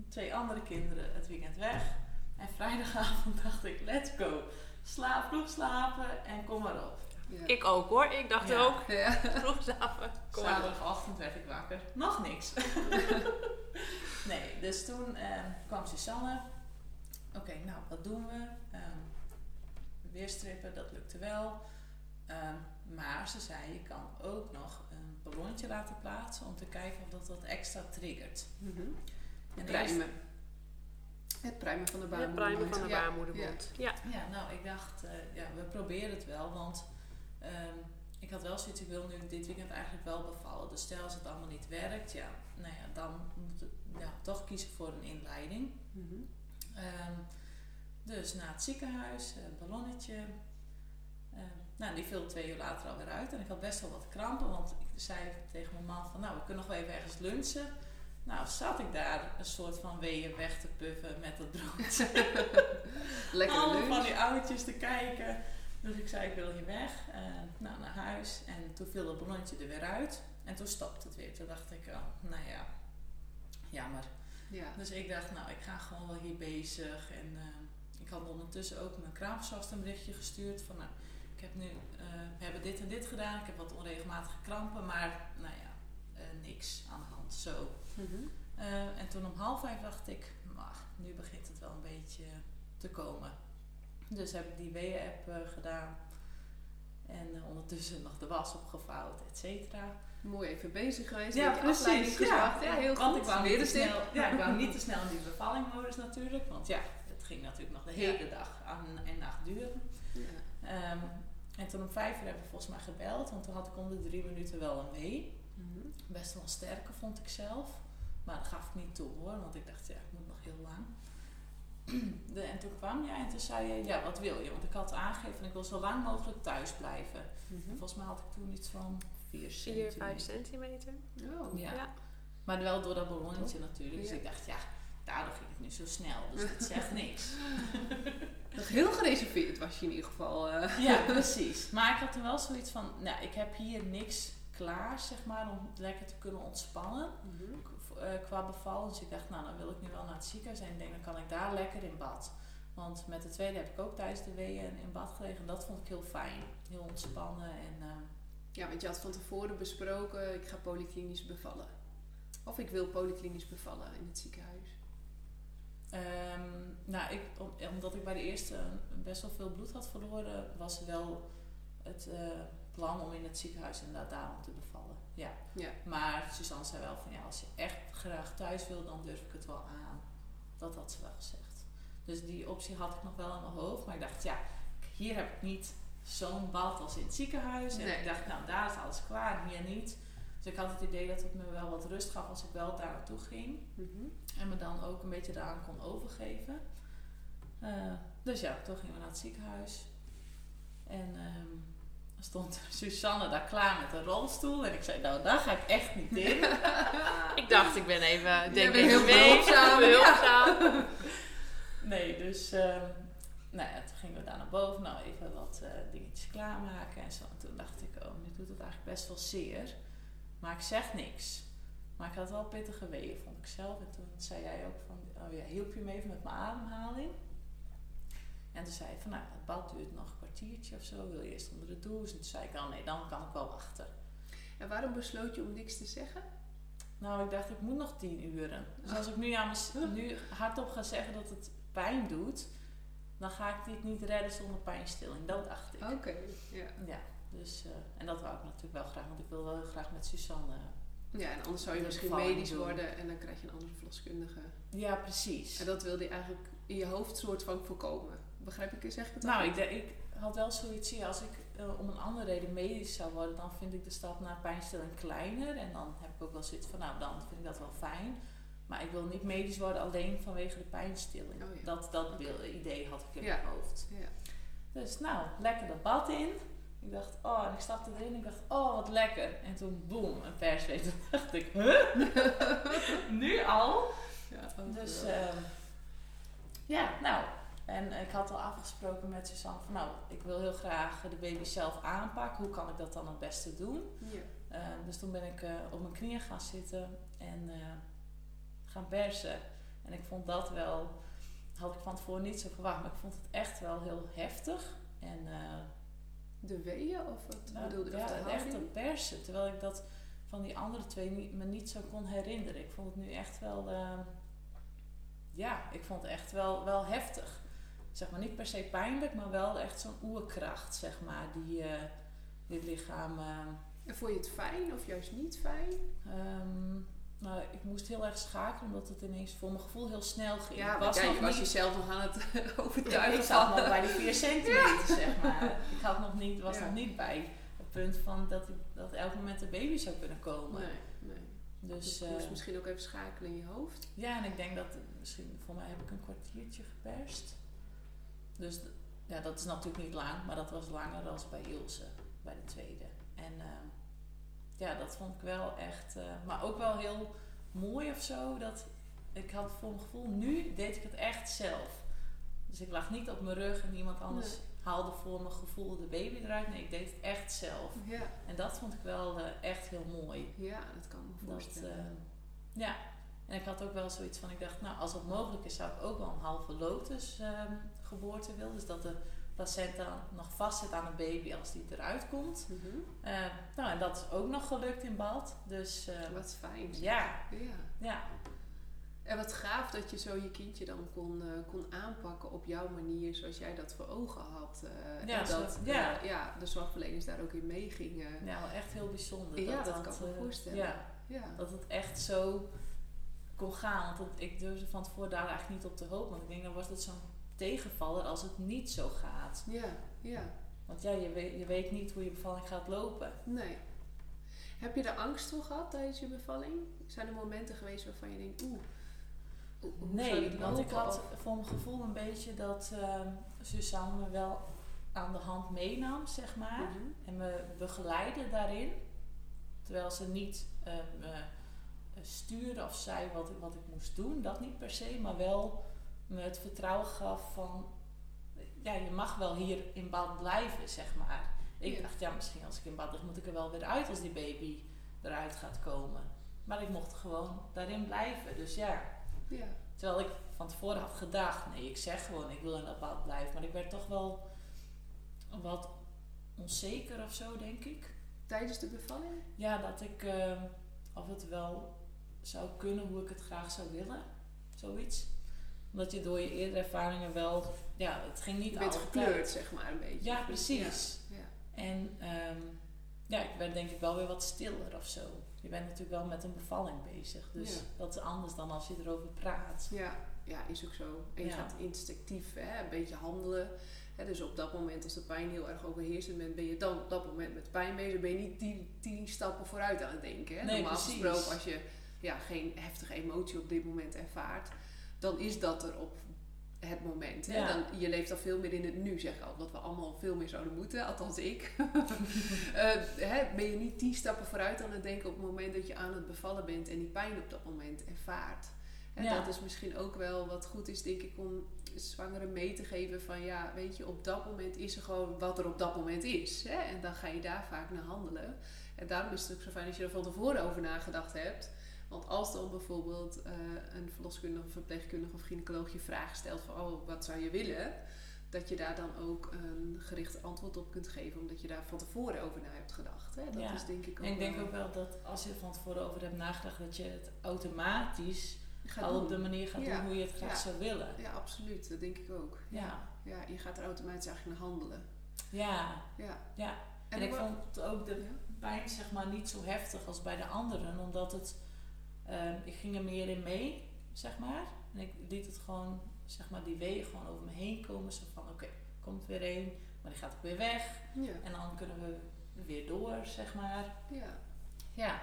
twee andere kinderen het weekend weg. En vrijdagavond dacht ik, let's go. Slaap, vroeg slapen en kom maar op. Ja. Ik ook hoor. Ik dacht Ja. ook. Ja. Vroeg slapen. Kom maar op. Zaterdagochtend werd ik wakker. Nog niks. nee, dus toen eh, kwam Susanne. Oké, nou, wat doen we? Ehm weerstrippen, dat lukte wel. Ehm, maar ze zei, je kan ook nog een ballonnetje laten plaatsen om te kijken of dat wat extra triggert. Mhm. En Pruimen. Het pruimen van de Het pruimen van de Ja. baarmoedermond. Ja. Ja, nou, ik dacht, eh, ja, we proberen het wel, want ehm, ik had wel zoiets, ik wil nu dit weekend eigenlijk wel bevallen. Dus stel als het allemaal niet werkt, ja, nou ja, dan moet ik ja, toch kiezen voor een inleiding. Mhm. Ehm, dus naar het ziekenhuis, een ballonnetje. Ehm, nou, die viel twee uur later alweer uit. En ik had best wel wat krampen, want ik zei tegen mijn man van, nou, we kunnen nog wel even ergens lunchen. Nou, zat ik daar een soort van weeën weg te puffen met dat brood. Lekker Allemaal van die oudjes te kijken. Dus ik zei, ik wil hier weg. Eh, nou, naar huis. En toen viel het ballonnetje er weer uit. En toen stopte het weer. Toen dacht ik, oh, nou ja, jammer. Ja. Dus ik dacht, nou, ik ga gewoon wel hier bezig. En eh, ik had ondertussen ook mijn kraamzorgster een berichtje gestuurd. Van, nou, ik heb nu, eh, we hebben dit en dit gedaan. Ik heb wat onregelmatige krampen. Maar, nou ja, niks aan de hand. Zo. Mhm. Eh, en toen om half vijf dacht ik, "Maar, nu begint het wel een beetje te komen. Dus heb ik die weeën-app eh, gedaan. En eh, ondertussen nog de was opgevouwd, et cetera. Mooi even bezig geweest. Ja, afleiding precies. gezocht. Ja, heel want goed. ik wou, Weer niet te snel, ja, ik wou niet te snel in die bevallingmodus natuurlijk. Want ja, het ging natuurlijk nog de Ja. hele dag aan en nacht duren. Ja. Ehm, en toen om vijf uur hebben we volgens mij gebeld. Want toen had ik om de drie minuten wel een wee. Mhm. Best wel sterke vond ik zelf. Maar dat gaf ik niet toe hoor, want ik dacht, ja, ik moet nog heel lang. De, en toen kwam jij en toen zei je, ja, wat wil je? Want ik had aangegeven, ik wil zo lang mogelijk thuis blijven. Mhm. Volgens mij had ik toen iets van 4 4, 5 centimeter. centimeter. Oh. Ja. Ja. Maar wel door dat ballonnetje natuurlijk. Dus Ja. ik dacht, ja, daardoor ging het nu zo snel. Dus dat zegt niks. Nog heel gereserveerd was je in ieder geval. eh. Ja, precies. Maar ik had er wel zoiets van, nou, ik heb hier niks klaar, zeg maar, om lekker te kunnen ontspannen. Mhm. Eh, qua bevallen. Dus ik dacht, nou dan wil ik nu wel naar het ziekenhuis. En ik denk, dan kan ik daar lekker in bad. Want met de tweede heb ik ook tijdens de weeën in bad gelegen. Dat vond ik heel fijn. Heel ontspannen. En, eh, Ja, want je had van tevoren besproken, ik ga polyklinisch bevallen. Of ik wil polyklinisch bevallen in het ziekenhuis. ehm, nou, ik, om- omdat ik bij de eerste best wel veel bloed had verloren, was wel het eh, plan om in het ziekenhuis inderdaad daarom te bevallen. Ja. Ja. Maar Suzanne zei wel van ja, als je echt graag thuis wil, dan durf ik het wel aan. Dat had ze wel gezegd. Dus die optie had ik nog wel in mijn hoofd. Maar ik dacht, ja, hier heb ik niet zo'n bad als in het ziekenhuis. En Nee. ik dacht, nou daar is alles klaar, hier niet. Dus ik had het idee dat het me wel wat rust gaf als ik wel daar naartoe ging. Mhm. En me dan ook een beetje daaraan kon overgeven. Eh, dus ja, toen gingen we naar het ziekenhuis. En ehm, stond Susanne daar klaar met een rolstoel. En ik zei, nou daar ga ik echt niet in. Ik dacht, ik ben even, denk even heel mee. behulpzaam, behulpzaam. Nee, dus ehm, nou ja, toen gingen we daar naar boven. Nou, even wat eh, dingetjes klaarmaken en zo. En toen dacht ik, oh, nu doet het eigenlijk best wel zeer. Maar ik zeg niks. Maar ik had wel pittige weeën, vond ik zelf. En toen zei jij ook van, oh ja, hielp je me even met mijn ademhaling? En toen zei je van, nou, het bad duurt nog kwartiertje of zo? Wil je eerst onder de douche? En toen zei ik, oh nee, dan kan ik wel wachten. En waarom besloot je om niks te zeggen? Nou, ik dacht, ik moet nog tien uren. Dus als ik nu, aan nu hardop ga zeggen dat het pijn doet, dan ga ik dit niet redden zonder pijnstilling. Dat dacht ik. Oké, ja. Ja, dus, eh, en dat wou ik natuurlijk wel graag, want ik wil wel heel graag met Suzanne. Ja, en anders zou je misschien medisch doen. worden en dan krijg je een andere verloskundige. Ja, precies. En dat wilde je eigenlijk in je hoofd soort van voorkomen. Begrijp ik, zeg ik het Nou, ik, ik had wel zoiets, ja, als ik eh, om een andere reden medisch zou worden, dan vind ik de stap naar pijnstilling kleiner. En dan heb ik ook wel zoiets van, nou, dan vind ik dat wel fijn. Maar ik wil niet medisch worden alleen vanwege de pijnstilling. Oh ja. Dat, dat idee had ik in Ja. mijn hoofd. Ja. Dus nou, lekker dat bad in. Ik dacht, oh, en ik stapte erin en ik dacht, oh, wat lekker. En toen, boem, een persweet. Toen dacht ik, huh? nu al? Dus ehm, ja, nou. En ik had al afgesproken met Suzanne van nou, ik wil heel graag de baby zelf aanpakken. Hoe kan ik dat dan het beste doen? ja. Ehm, dus toen ben ik eh, op mijn knieën gaan zitten en eh, gaan persen. En ik vond dat wel, had ik van tevoren niet zo verwacht, maar ik vond het echt wel heel heftig. En eh, De weeën of wat nou, bedoelde ja, het echte houding? persen. Terwijl ik dat van die andere twee niet, me niet zo kon herinneren. Ik vond het nu echt wel... eh, ja, ik vond het echt wel, wel heftig. Zeg maar niet per se pijnlijk, maar wel echt zo'n oerkracht, zeg maar. Die eh dit lichaam... eh, En vond je het fijn of juist niet fijn? ehm, nou, ik moest heel erg schakelen, omdat het ineens voor mijn gevoel heel snel ging. Ja, Ik was nog was niet- jezelf nog aan het Ja, overtuigen ik zat nog bij die 4 centimeter, zeg maar. Ik had nog niet, was Ja. nog niet bij het punt van dat, ik, dat elk moment een baby zou kunnen komen. Nee, nee. Dus Dus je moest eh, misschien ook even schakelen in je hoofd. ja, en ik denk dat misschien, voor mij heb ik een kwartiertje geperst. Dus ja, dat is natuurlijk niet lang, maar dat was langer dan bij Ilse, bij de tweede. En ehm, ja, dat vond ik wel echt, eh, maar ook wel heel mooi of zo. Dat ik had voor mijn gevoel, nu deed ik het echt zelf. Dus ik lag niet op mijn rug en iemand anders Nee. haalde voor mijn gevoel de baby eruit. Nee, ik deed het echt zelf. Ja, En dat vond ik wel eh, echt heel mooi. ja dat kan me Dat, voorstellen. eh, ja, en ik had ook wel zoiets van, ik dacht, nou als het mogelijk is, zou ik ook wel een halve lotus ehm, geboorte willen. Dus dat de placenta nog vast zit aan een baby als die eruit komt. Mhm. Eh, nou, en dat is ook nog gelukt in bad. Dus eh, Wat fijn. ja, Ja. ja, En wat gaaf dat je zo je kindje dan kon, eh, kon aanpakken op jouw manier zoals jij dat voor ogen had. Ja, en zo- dat ja. ja, de zorgverleners daar ook in meegingen. ja, wel echt heel bijzonder. Ja, dat kan ik me voorstellen. Ja, Ja. dat het echt zo kon gaan. Want ik durfde van tevoren daar eigenlijk niet op te hopen. Want ik denk, dan wordt het zo'n tegenvaller als het niet zo gaat. Ja, ja. Want ja, je weet, je weet niet hoe je bevalling gaat lopen. Nee. Heb je er angst voor gehad tijdens je bevalling? Zijn er momenten geweest waarvan je denkt, oeh, Nee, want ik had voor mijn gevoel een beetje dat ehm Suzanne me wel aan de hand meenam, zeg maar. Mhm. En me begeleidde daarin. Terwijl ze niet eh, me stuurde of zei wat, wat ik moest doen. Dat niet per se, maar wel me het vertrouwen gaf van... Ja, je mag wel hier in bad blijven, zeg maar. Ik Ja. dacht, ja, misschien als ik in bad lig moet ik er wel weer uit als die baby eruit gaat komen. Maar ik mocht gewoon daarin blijven. Dus ja, Ja. Terwijl ik van tevoren had gedacht, nee, ik zeg gewoon, ik wil in dat bad blijven. Maar ik werd toch wel wat onzeker of zo, denk ik. Tijdens de bevalling? Ja, dat ik, eh, of het wel zou kunnen hoe ik het graag zou willen. Zoiets. Omdat je door je eerdere ervaringen wel, ja, het ging niet Je bent altijd. gekleurd, zeg maar, een beetje. Ja, precies. Ja. ja. En ehm, ja, ik werd denk ik wel weer wat stiller of zo. Je bent natuurlijk wel met een bevalling bezig. Dus Ja. dat is anders dan als je erover praat. Ja, ja, is ook zo. En je gaat instinctief hè, een beetje handelen. Dus op dat moment, als de pijn heel erg overheersend bent, ben je dan op dat moment met pijn bezig. Ben je niet tien, tien stappen vooruit aan het denken. Hè? Nee, Normaal precies. gesproken, als je ja, geen heftige emotie op dit moment ervaart, dan is dat er op het moment. Hè? Ja. Dan, je leeft al veel meer in het nu, zeg ik al. Wat we allemaal veel meer zouden moeten, althans ik. Eh, hè, ben je niet tien stappen vooruit aan het denken op het moment dat je aan het bevallen bent en die pijn op dat moment ervaart. En Ja. dat is misschien ook wel wat goed is, denk ik, om zwangeren mee te geven van ja, weet je, op dat moment is er gewoon wat er op dat moment is. Hè? En dan ga je daar vaak naar handelen. En daarom is het ook zo fijn als je er van tevoren over nagedacht hebt. Want als dan bijvoorbeeld eh, een verloskundige, of verpleegkundige of gynaecoloog je vraag stelt van oh, wat zou je willen? dat je daar dan ook een gericht antwoord op kunt geven, omdat je daar van tevoren over na hebt gedacht. Hè? Dat Ja. is denk ik ook En ik denk wel- ook wel dat als je er van tevoren over hebt nagedacht, dat je het automatisch gaat al op de manier gaat Ja. doen hoe je het graag Ja. zou willen. Ja, absoluut. Dat denk ik ook. Ja. Ja, je gaat er automatisch eigenlijk naar handelen. Ja, Ja. ja. En, En ik vond ook de pijn zeg maar niet zo heftig als bij de anderen, omdat het, ehm, ik ging er meer in mee, zeg maar. En ik liet het gewoon, zeg maar, die weeën gewoon over me heen komen. Zo van, oké, komt weer één, maar die gaat ook weer weg. Ja. En dan kunnen we weer door, zeg maar. ja. Ja,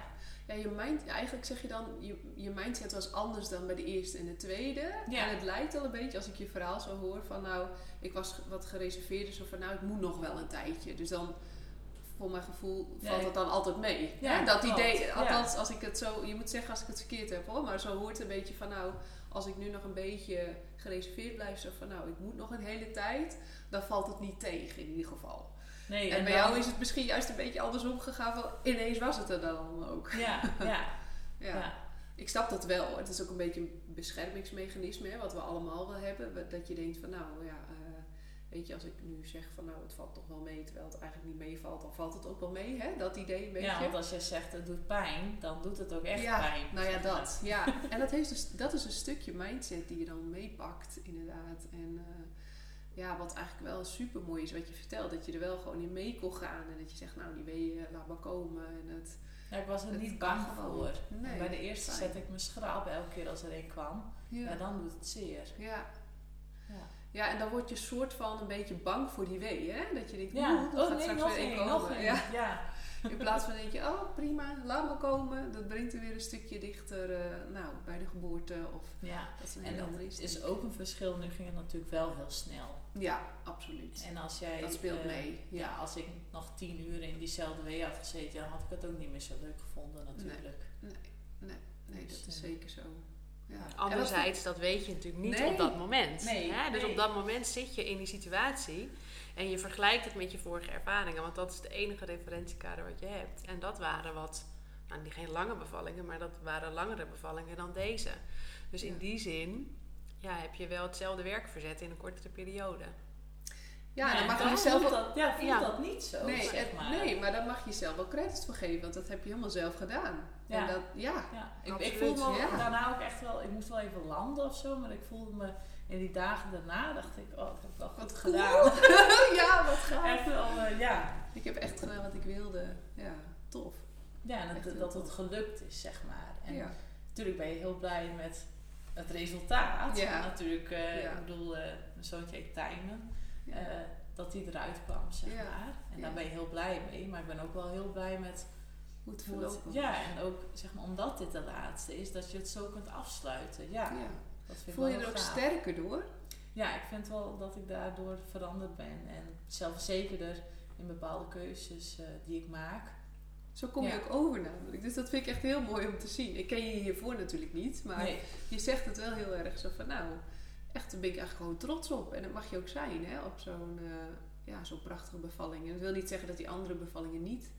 Ja, je mind, eigenlijk zeg je dan, je, je mindset was anders dan bij de eerste en de tweede. Ja. En het lijkt al een beetje, als ik je verhaal zo hoor, van nou, ik was wat gereserveerder, zo van nou, ik moet nog wel een tijdje. Dus dan, voor mijn gevoel, valt het dan altijd mee. Ja? Dat idee, althans, als ik het zo, je moet zeggen als ik het verkeerd heb hoor, maar zo hoort het een beetje van nou, als ik nu nog een beetje gereserveerd blijf, zo van nou, ik moet nog een hele tijd, dan valt het niet tegen in ieder geval. nee. En, bij dan- jou is het misschien juist een beetje andersom gegaan, van ineens was het er dan ook. Ja, ja, Ja. ja. Ik snap dat wel. Het is ook een beetje een beschermingsmechanisme, hè, wat we allemaal wel hebben. Dat je denkt van nou ja, eh, weet je, als ik nu zeg van nou het valt toch wel mee, terwijl het eigenlijk niet meevalt, dan valt het ook wel mee, hè? Dat idee een beetje. Ja, want als jij zegt het doet pijn, dan doet het ook echt Ja, pijn. Nou ja, maar. dat. Ja. En dat, heeft dus, dat is een stukje mindset die je dan meepakt, inderdaad. En eh, ja, wat eigenlijk wel super mooi is wat je vertelt, dat je er wel gewoon in mee kon gaan. En dat je zegt, nou die weeën, laat maar komen. En het, Ja, ik was er Het niet bang voor. nee, Bij de eerste zet ik mijn schraap elke keer als er een kwam. Ja. Ja. dan doet het zeer. Ja. Ja. En dan word je soort van een beetje bang voor die wee, hè? Dat je denkt, Ja, oeh, er oh gaat nee, straks weer één, één nog komen. één. Ja. Ja. In plaats van denk je, oh prima, laat maar komen. Dat brengt er weer een stukje dichter eh, nou, bij de geboorte. Of ja. dat is een dat andere is insteek. ook een verschil. Nu ging het natuurlijk wel heel snel. Ja, absoluut. En als jij... dat speelt eh, mee. Ja. Ja. als ik nog tien uur in diezelfde wee had gezeten, dan had ik het ook niet meer zo leuk gevonden natuurlijk. Nee, Dus, dat is eh, zeker zo. Ja. Anderzijds, dat weet je natuurlijk niet Nee. op dat moment. Nee, hè? Dus nee. op dat moment zit je in die situatie en je vergelijkt het met je vorige ervaringen, want dat is de enige referentiekader wat je hebt. En dat waren wat, nou niet geen lange bevallingen, maar dat waren langere bevallingen dan deze. Dus in Ja. die zin ja, heb je wel hetzelfde werk verzet in een kortere periode. ja, dan mag je dan wel... dat, ja, voelt Ja. dat niet zo, Nee, zeg maar. nee, maar daar mag je jezelf wel credits voor geven, want dat heb je helemaal zelf gedaan. Ja. En dat, ja, Ja, ik, voelde me ja. daarna ook echt wel, ik moest wel even landen of zo, maar ik voelde me in die dagen daarna, dacht ik, oh, ik heb wel goed Wat gedaan. ja, wat gaaf. Echt wel, eh, ja. Ik heb echt gedaan wat ik wilde. Ja, tof. Ja, en heel dat het gelukt is, zeg maar. En ja. natuurlijk ben je heel blij met het resultaat. Ja. Natuurlijk, eh, ik bedoel, eh mijn zoontje heet Tijmen, dat hij eruit kwam, zeg maar. En daar ben je heel blij mee, maar ik ben ook wel heel blij met Hoe het Ja, en ook, zeg maar, omdat dit de laatste is, dat je het zo kunt afsluiten. Ja, Ja. dat vind ik Voel je er ook gaaf. sterker door? Ja, ik vind wel dat ik daardoor veranderd ben en zelfverzekerder in bepaalde keuzes eh, die ik maak. Zo kom je Ja. ook over namelijk. Dus dat vind ik echt heel mooi om te zien. Ik ken je hiervoor natuurlijk niet, maar Nee, je zegt het wel heel erg zo van nou, echt daar ben ik eigenlijk gewoon trots op. En dat mag je ook zijn hè, op zo'n eh, ja, zo'n prachtige bevalling. En dat wil niet zeggen dat die andere bevallingen niet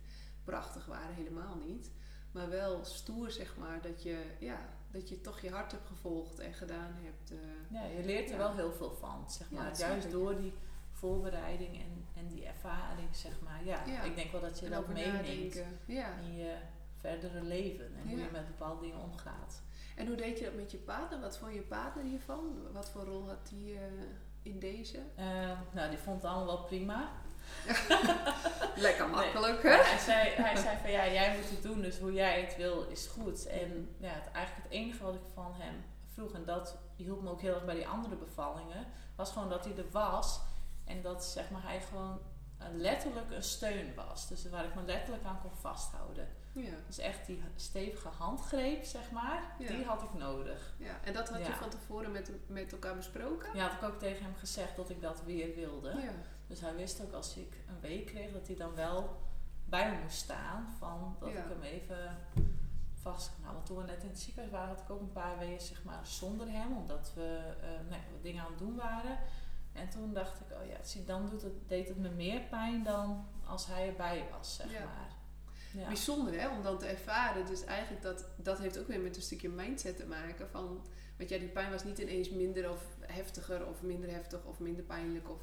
prachtig waren, helemaal niet. Maar wel stoer zeg maar, dat je, ja, dat je toch je hart hebt gevolgd en gedaan hebt. eh, ja, je leert er Ja. wel heel veel van, zeg maar. Juist door die voorbereiding en, en die ervaring, zeg maar. Ja, Ja. ik denk wel dat je en dat meeneemt in je verdere leven en hoe je met bepaalde dingen omgaat. En hoe deed je dat met je partner? Wat vond je partner hiervan? Wat voor rol had die eh, in deze? Eh, nou, die vond het allemaal wel prima. Lekker makkelijk, hè? Hij zei, hij zei van ja, jij moet het doen, dus hoe jij het wil is goed. En ja, het, eigenlijk het enige wat ik van hem vroeg, en dat hielp me ook heel erg bij die andere bevallingen, was gewoon dat hij er was. En dat zeg maar, hij gewoon letterlijk een steun was. Dus waar ik me letterlijk aan kon vasthouden. Ja. Dus echt die stevige handgreep, zeg maar, Ja. die had ik nodig. ja. En dat had je van tevoren met, met elkaar besproken? Ja, had ik ook tegen hem gezegd dat ik dat weer wilde. Ja. Dus hij wist ook als ik een week kreeg dat hij dan wel bij me moest staan. Van dat Ja. ik hem even vast houden. Want toen we net in het ziekenhuis waren, had ik ook een paar weken zeg maar, zonder hem. Omdat we eh, nou, wat dingen aan het doen waren. En toen dacht ik, oh ja, zie, dan doet het, deed het me meer pijn dan als hij erbij was, zeg Ja. maar. Ja. bijzonder hè, om dan te ervaren. Dus eigenlijk dat, dat heeft ook weer met een stukje mindset te maken. Van, want ja, die pijn was niet ineens minder of heftiger of minder heftig of minder pijnlijk. Of,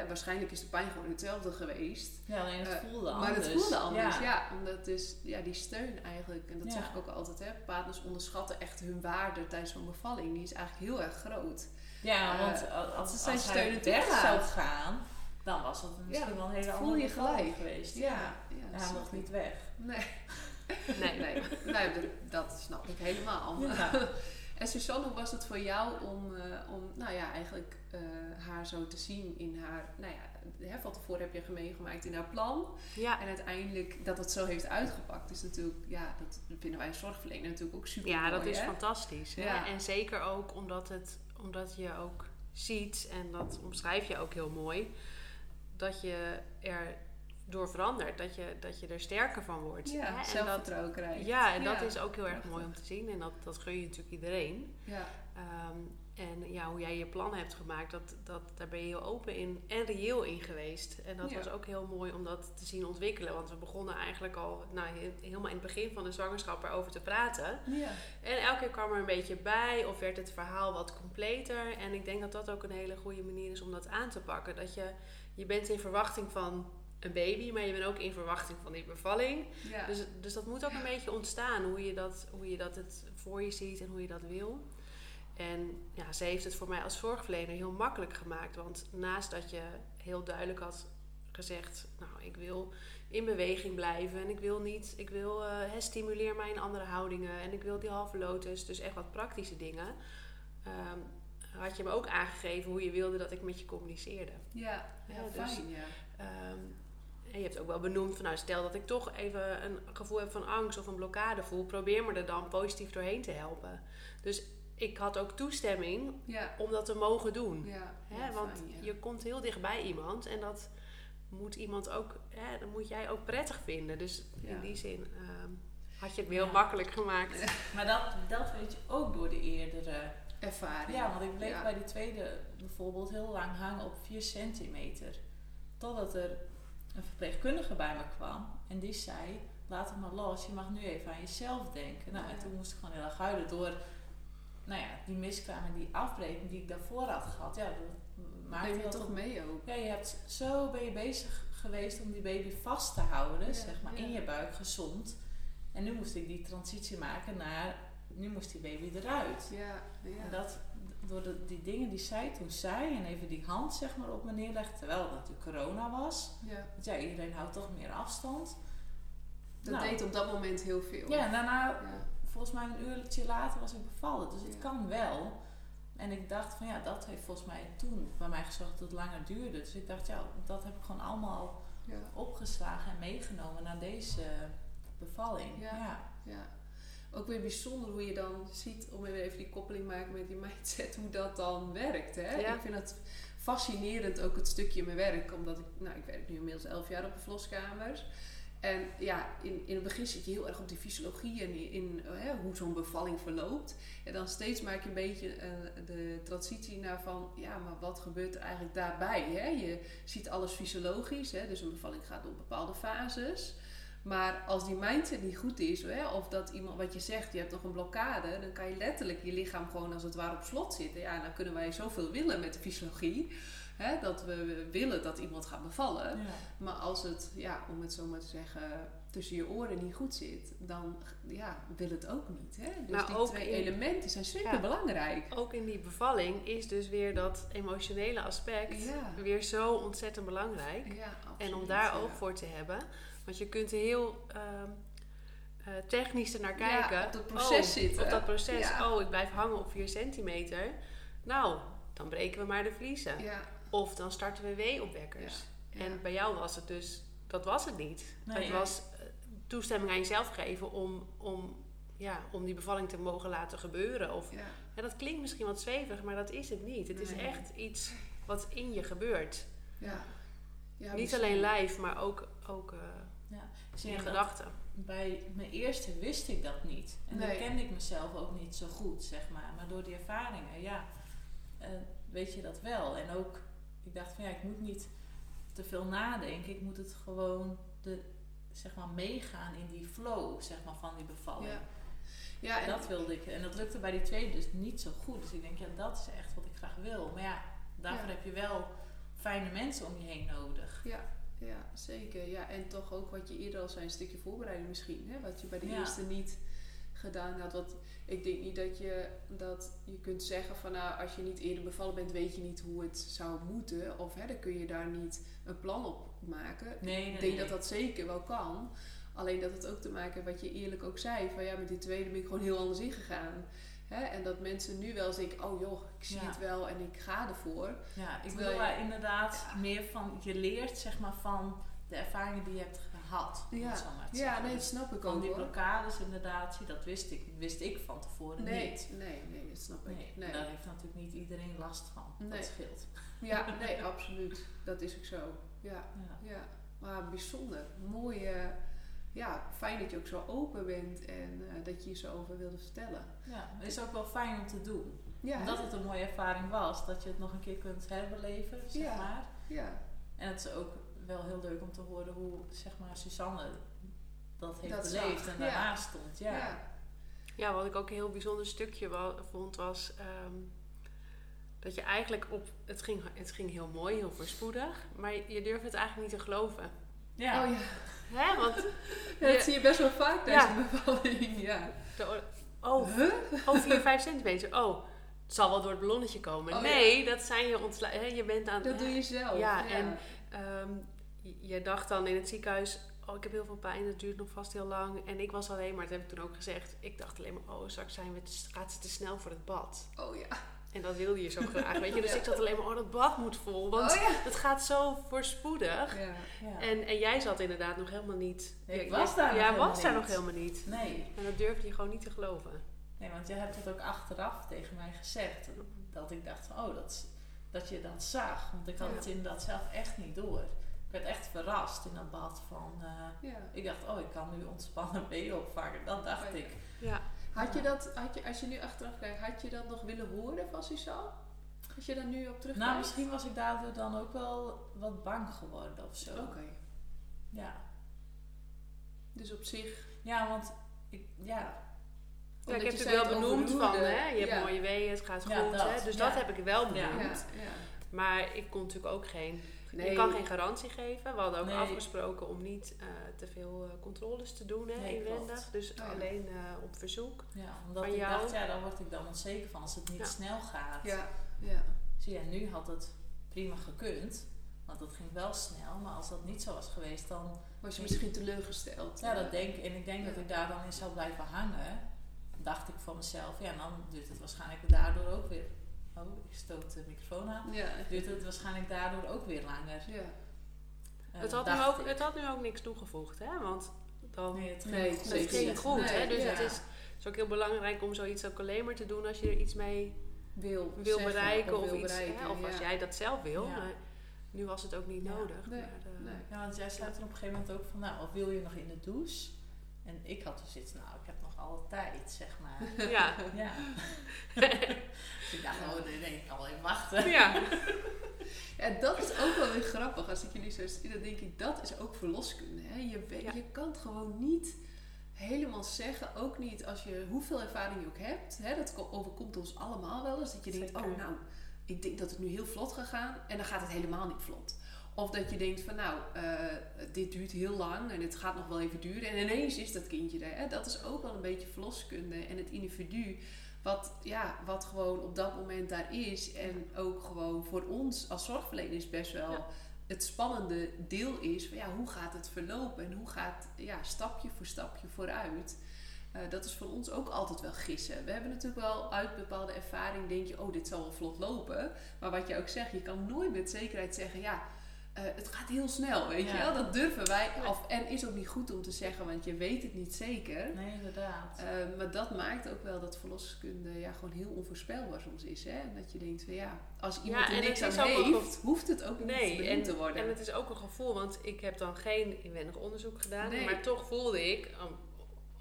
eh, waarschijnlijk is de pijn gewoon hetzelfde geweest. Ja, alleen het Eh, voelde anders. Maar het voelde anders, Ja. ja. omdat dus ja, die steun eigenlijk, en dat Ja. zeg ik ook altijd, hè, partners onderschatten echt hun waarde tijdens zo'n bevalling. Die is eigenlijk heel erg groot. Ja, Eh, want als, als, ze zijn als hij steunend weg zou gaan, dan was het misschien Ja, wel een hele voel andere je bevalling gelijk. geweest. Ja, Ja, hij mocht niet weg. Nee, Nee. nee, nee dat, dat snap ik helemaal. En Suzanne, hoe was het voor jou om, eh, om nou ja, eigenlijk eh, haar zo te zien in haar, nou ja, hè, van tevoren heb je meegemaakt in haar plan. Ja, En uiteindelijk dat het zo heeft uitgepakt, is natuurlijk, ja, dat vinden wij als zorgverlener natuurlijk ook super ja dat is hè? fantastisch. hè. Ja. En zeker ook omdat, het, omdat je ook ziet, en dat omschrijf je ook heel mooi, dat je er door verandert. Dat je, dat je er sterker van wordt. hè. Ja, En dat, krijgt. ja, en dat is ook heel erg mooi om te zien. En dat, dat gun je natuurlijk iedereen. Ja, Ehm, en ja, hoe jij je plan hebt gemaakt, dat, dat, daar ben je heel open in en reëel in geweest. En dat Ja. was ook heel mooi om dat te zien ontwikkelen. Want we begonnen eigenlijk al nou, he- helemaal in het begin van de zwangerschap erover te praten. ja. En elke keer kwam er een beetje bij of werd het verhaal wat completer. En ik denk dat dat ook een hele goede manier is om dat aan te pakken. Dat je, je bent in verwachting van een baby, maar je bent ook in verwachting van die bevalling. ja. Dus, dus dat moet ook een beetje ontstaan, hoe je, dat, hoe je dat het voor je ziet en hoe je dat wil. En ja, ze heeft het voor mij als zorgverlener heel makkelijk gemaakt. Want naast dat je heel duidelijk had gezegd, nou, ik wil in beweging blijven en ik wil niet, ik wil, hè, stimuleer mij in andere houdingen en ik wil die halve lotus, dus echt wat praktische dingen. Ehm, had je me ook aangegeven hoe je wilde dat ik met je communiceerde. ja, ja, Ja, dus- fijn, ja. Ehm, en je hebt ook wel benoemd van nou, stel dat ik toch even een gevoel heb van angst of een blokkade voel, probeer me er dan positief doorheen te helpen. Dus ik had ook toestemming Ja, om dat te mogen doen. ja. Hè, want fijn, ja. je komt heel dichtbij iemand en dat moet iemand ook, hè, dat moet jij ook prettig vinden. Dus in die zin ehm, had je het me heel makkelijk gemaakt. Maar dat, dat weet je ook door de eerdere. ervaring. Ja, want ik bleef bij die tweede bijvoorbeeld heel lang hangen op 4 centimeter. Totdat er een verpleegkundige bij me kwam en die zei: Laat het maar los, je mag nu even aan jezelf denken. Nou, en toen moest ik gewoon heel erg huilen door nou ja, die miskraam en die afbreking die ik daarvoor had gehad. Ja, dat maakte Neem je toch mee ook. Ja, je hebt zo ben je bezig geweest om die baby vast te houden, Ja, zeg maar, in je buik gezond. En nu moest ik die transitie maken naar, nu moest die baby eruit. Ja, ja. En dat, door de, die dingen die zij toen zei en even die hand zeg maar op me neerlegde, terwijl het natuurlijk corona was. ja. Want ja, iedereen houdt toch meer afstand. Dat Nou. deed op dat moment heel veel. Ja, en daarna, Ja. volgens mij een uurtje later was ik bevallen. Dus het Ja. kan wel. En ik dacht van ja, dat heeft volgens mij toen bij mij gezorgd dat het langer duurde. Dus ik dacht ja, dat heb ik gewoon allemaal Ja. opgeslagen en meegenomen naar deze bevalling. Ja. Ja. Ook weer bijzonder hoe je dan ziet, om even die koppeling maken met die mindset, hoe dat dan werkt. Hè? Ja. Ik vind het fascinerend ook het stukje in mijn werk, omdat ik, nou, ik werk nu inmiddels elf jaar op de verloskamers. En ja, in, in het begin zit je heel erg op die fysiologie en in, in hè, hoe zo'n bevalling verloopt. En dan steeds maak je een beetje eh, de transitie naar van, ja, maar wat gebeurt er eigenlijk daarbij? Hè? Je ziet alles fysiologisch, hè? dus een bevalling gaat door bepaalde fases. Maar als die mindset niet goed is, hè, of dat iemand wat je zegt, je hebt nog een blokkade, dan kan je letterlijk je lichaam gewoon als het ware op slot zitten. Ja, dan kunnen wij zoveel willen met de fysiologie, hè, dat we willen dat iemand gaat bevallen. Ja. Maar als het, ja, om het zo maar te zeggen, tussen je oren niet goed zit, dan ja, wil het ook niet. Hè? Dus Maar die twee in- elementen zijn super belangrijk. Ook in die bevalling is dus weer dat emotionele aspect Ja. weer zo ontzettend belangrijk. Ja, En om daar ja. oog voor te hebben. Want je kunt er heel ehm, eh, technisch ernaar Ja, kijken. op dat proces oh, zitten. Op dat proces. Ja. Oh, ik blijf hangen op 4 centimeter. Nou, dan breken we maar de vliezen. Ja, Of dan starten we weeopwekkers. Ja. En bij jou was het dus, dat was het niet. Nee. het was eh, toestemming aan jezelf geven om, om, ja, om die bevalling te mogen laten gebeuren. Of, ja, ja, dat klinkt misschien wat zweverig, maar dat is het niet. Het is echt iets wat in je gebeurt. ja. Ja, niet alleen lijf, maar ook, ook eh, in gedachten. Bij mijn eerste wist ik dat niet. En Nee. dan kende ik mezelf ook niet zo goed, zeg maar. Maar door die ervaringen, ja, eh, weet je dat wel. En ook, ik dacht van ja, ik moet niet te veel nadenken. Ik moet het gewoon de zeg maar, meegaan in die flow zeg maar, van die bevalling. Ja. Ja, en dat wilde ik. En dat lukte bij die tweede dus niet zo goed. Dus ik denk, ja, dat is echt wat ik graag wil. Maar ja, daarvoor Ja. heb je wel fijne mensen om je heen nodig. Ja, ja, zeker. Ja, en toch ook wat je eerder al zei, een stukje voorbereiding misschien. Hè? Wat je bij de Ja. eerste niet gedaan had. Want ik denk niet dat je, dat je kunt zeggen van nou, als je niet eerder bevallen bent, weet je niet hoe het zou moeten. Of hè, dan kun je daar niet een plan op maken. Nee, nee, ik denk nee. dat dat zeker wel kan. Alleen dat het ook te maken heeft wat je eerlijk ook zei. Van ja, met die tweede ben ik gewoon heel anders ingegaan. Hè? En dat mensen nu wel denken, oh joh, ik zie Ja. het wel en ik ga ervoor. Ja, ik wil je- daar inderdaad Ja. meer van, je leert zeg maar van de ervaringen die je hebt gehad. Ja. Ja, zeggen. nee, dat Dus snap ik van ook die hoor. blokkades inderdaad, zie, dat wist ik, wist ik van tevoren Nee, niet. nee, nee, dat snap ik. Nee, Nee. daar heeft natuurlijk niet iedereen last van. Nee. Dat scheelt. Ja, nee, absoluut. Dat is ook zo. Ja, Ja. ja. Maar bijzonder. Mooi. Ja, fijn dat je ook zo open bent en eh, dat je je zo over wilde vertellen. ja, het is ook wel fijn om te doen. Ja, Omdat het een mooie ervaring was, dat je het nog een keer kunt herbeleven, zeg Ja. maar. ja, En het is ook wel heel leuk om te horen hoe, zeg maar, Suzanne dat heeft Dat beleefd zag, en ja. daarnaast stond. Ja. ja. Ja, wat ik ook een heel bijzonder stukje wa- vond was ehm, dat je eigenlijk op. Het ging, het ging heel mooi, heel voorspoedig, maar je durft het eigenlijk niet te geloven. Ja. Oh ja. Hè? Want Ja, dat zie je best wel vaak tijdens Ja. een bevalling. Ja. de, oh, Huh? oh, 4, 5 centimeter. Oh, het zal wel door het ballonnetje komen. Oh, nee, dat zijn je ontsla... hè, Je bent aan Dat doe je zelf. Ja, en- Ehm, je- dacht dan in het ziekenhuis, oh ik heb heel veel pijn, het duurt nog vast heel lang. En ik was alleen maar, dat heb ik toen ook gezegd, ik dacht alleen maar, oh straks zijn we te, gaat ze te snel voor het bad. Oh ja. En dat wilde je zo graag, weet je. Dus Ja. ik zat alleen maar, oh dat bad moet vol, want oh ja. het gaat zo voorspoedig. ja. En, en jij zat inderdaad nog helemaal niet. Ik was daar nog Ja, helemaal was daar niet. nog helemaal niet. Nee. En dat durfde je gewoon niet te geloven. nee, want jij hebt het ook achteraf tegen mij gezegd. Dat ik dacht van, oh, dat, dat je dat zag. Want ik had het inderdaad zelf echt niet door. Ik werd echt verrast in dat bad van... eh, ja. ik dacht, oh, ik kan nu ontspannen benen opvangen. Dat dacht Oh, ik. Ja. Had je dat, had je, als je nu achteraf kijkt, had je dat nog willen horen van Suzanne? Als je daar nu op terugkijkt? Nou, misschien was ik daardoor dan ook wel wat bang geworden of zo. Oké. Ja. Dus op zich... ja, want ik, ja, Ja, ik omdat heb je het wel benoemd van, hè? je hebt Ja. mooie weeën, het gaat goed. Ja, dat, hè? Dus ja. dat heb ik wel Ja. benoemd. Ja, ja. Maar ik kon natuurlijk ook geen Nee. Ik kan geen garantie geven. We hadden ook Nee. afgesproken om niet eh, te veel eh, controles te doen hè, Nee, inwendig. klopt. Dus Oh ja. alleen eh, op verzoek. ja omdat Van ik jou? dacht, ja, daar word ik dan onzeker van als het niet Ja. snel gaat. Ja, ja. Zie je, nu had het prima gekund, want het ging wel snel. Maar als dat niet zo was geweest, dan... Was je misschien teleurgesteld? Ja, dat denk ik. En ik denk dat ik daar dan in zou blijven hangen. Dacht ik voor mezelf, ja, dan duurt het waarschijnlijk daardoor ook weer... Oh, ik stoot de microfoon aan. Ja. Duurt het waarschijnlijk daardoor ook weer langer. Ja. Eh, het, had nu ook, ik. het had nu ook niks toegevoegd. Hè? Want dan, Nee, het ging Nee, goed. het ging niet. goed. hè? Dus ja. het is, het is ook heel belangrijk om zoiets ook alleen maar te doen als je er iets mee Wil, wil zeggen bereiken. of iets, bereiken, hè? of als jij dat zelf wil. Ja. Maar nu was het ook niet Ja. nodig. Nee, maar, eh, nee. Ja, want jij zei toen op een gegeven moment ook van, nou, of wil je nog in de douche? En ik had dus iets, nou, ik heb nog alle tijd, zeg maar. Ja. ja. dus ik dacht, oh nee, nee, ik kan wel even wachten. ja. Ja, dat is ook wel weer grappig. Als ik jullie zo zie, dan denk ik, dat is ook verloskunde. Hè? Je, weet, Ja. je kan het gewoon niet helemaal zeggen. Ook niet als je hoeveel ervaring je ook hebt. Hè? Dat ko- overkomt ons allemaal wel eens. Dat je denkt, oh nou, ik denk dat het nu heel vlot gaat gaan. En dan gaat het helemaal niet vlot. Of dat je denkt van nou, eh, dit duurt heel lang en het gaat nog wel even duren. En ineens is dat kindje er. Hè? Dat is ook wel een beetje verloskunde. En het individu wat, ja, wat gewoon op dat moment daar is. En ook gewoon voor ons als zorgverleners best wel Ja. het spannende deel is. Van ja, hoe gaat het verlopen? En hoe gaat ja, stapje voor stapje vooruit? Eh, dat is voor ons ook altijd wel gissen. We hebben natuurlijk wel uit bepaalde ervaring, denk je, oh, dit zal wel vlot lopen. Maar wat je ook zegt, je kan nooit met zekerheid zeggen, ja, eh, het gaat heel snel, weet je wel. Dat durven wij af. En is ook niet goed om te zeggen, want je weet het niet zeker. Nee, inderdaad. Eh, maar dat maakt ook wel dat verloskunde ja, gewoon heel onvoorspelbaar soms is. Hè? Dat je denkt van ja, als iemand Ja, er niks aan heeft, hoeft het ook niet benoemd en, te worden. en het is ook een gevoel, want ik heb dan geen inwendig onderzoek gedaan, Nee. maar toch voelde ik,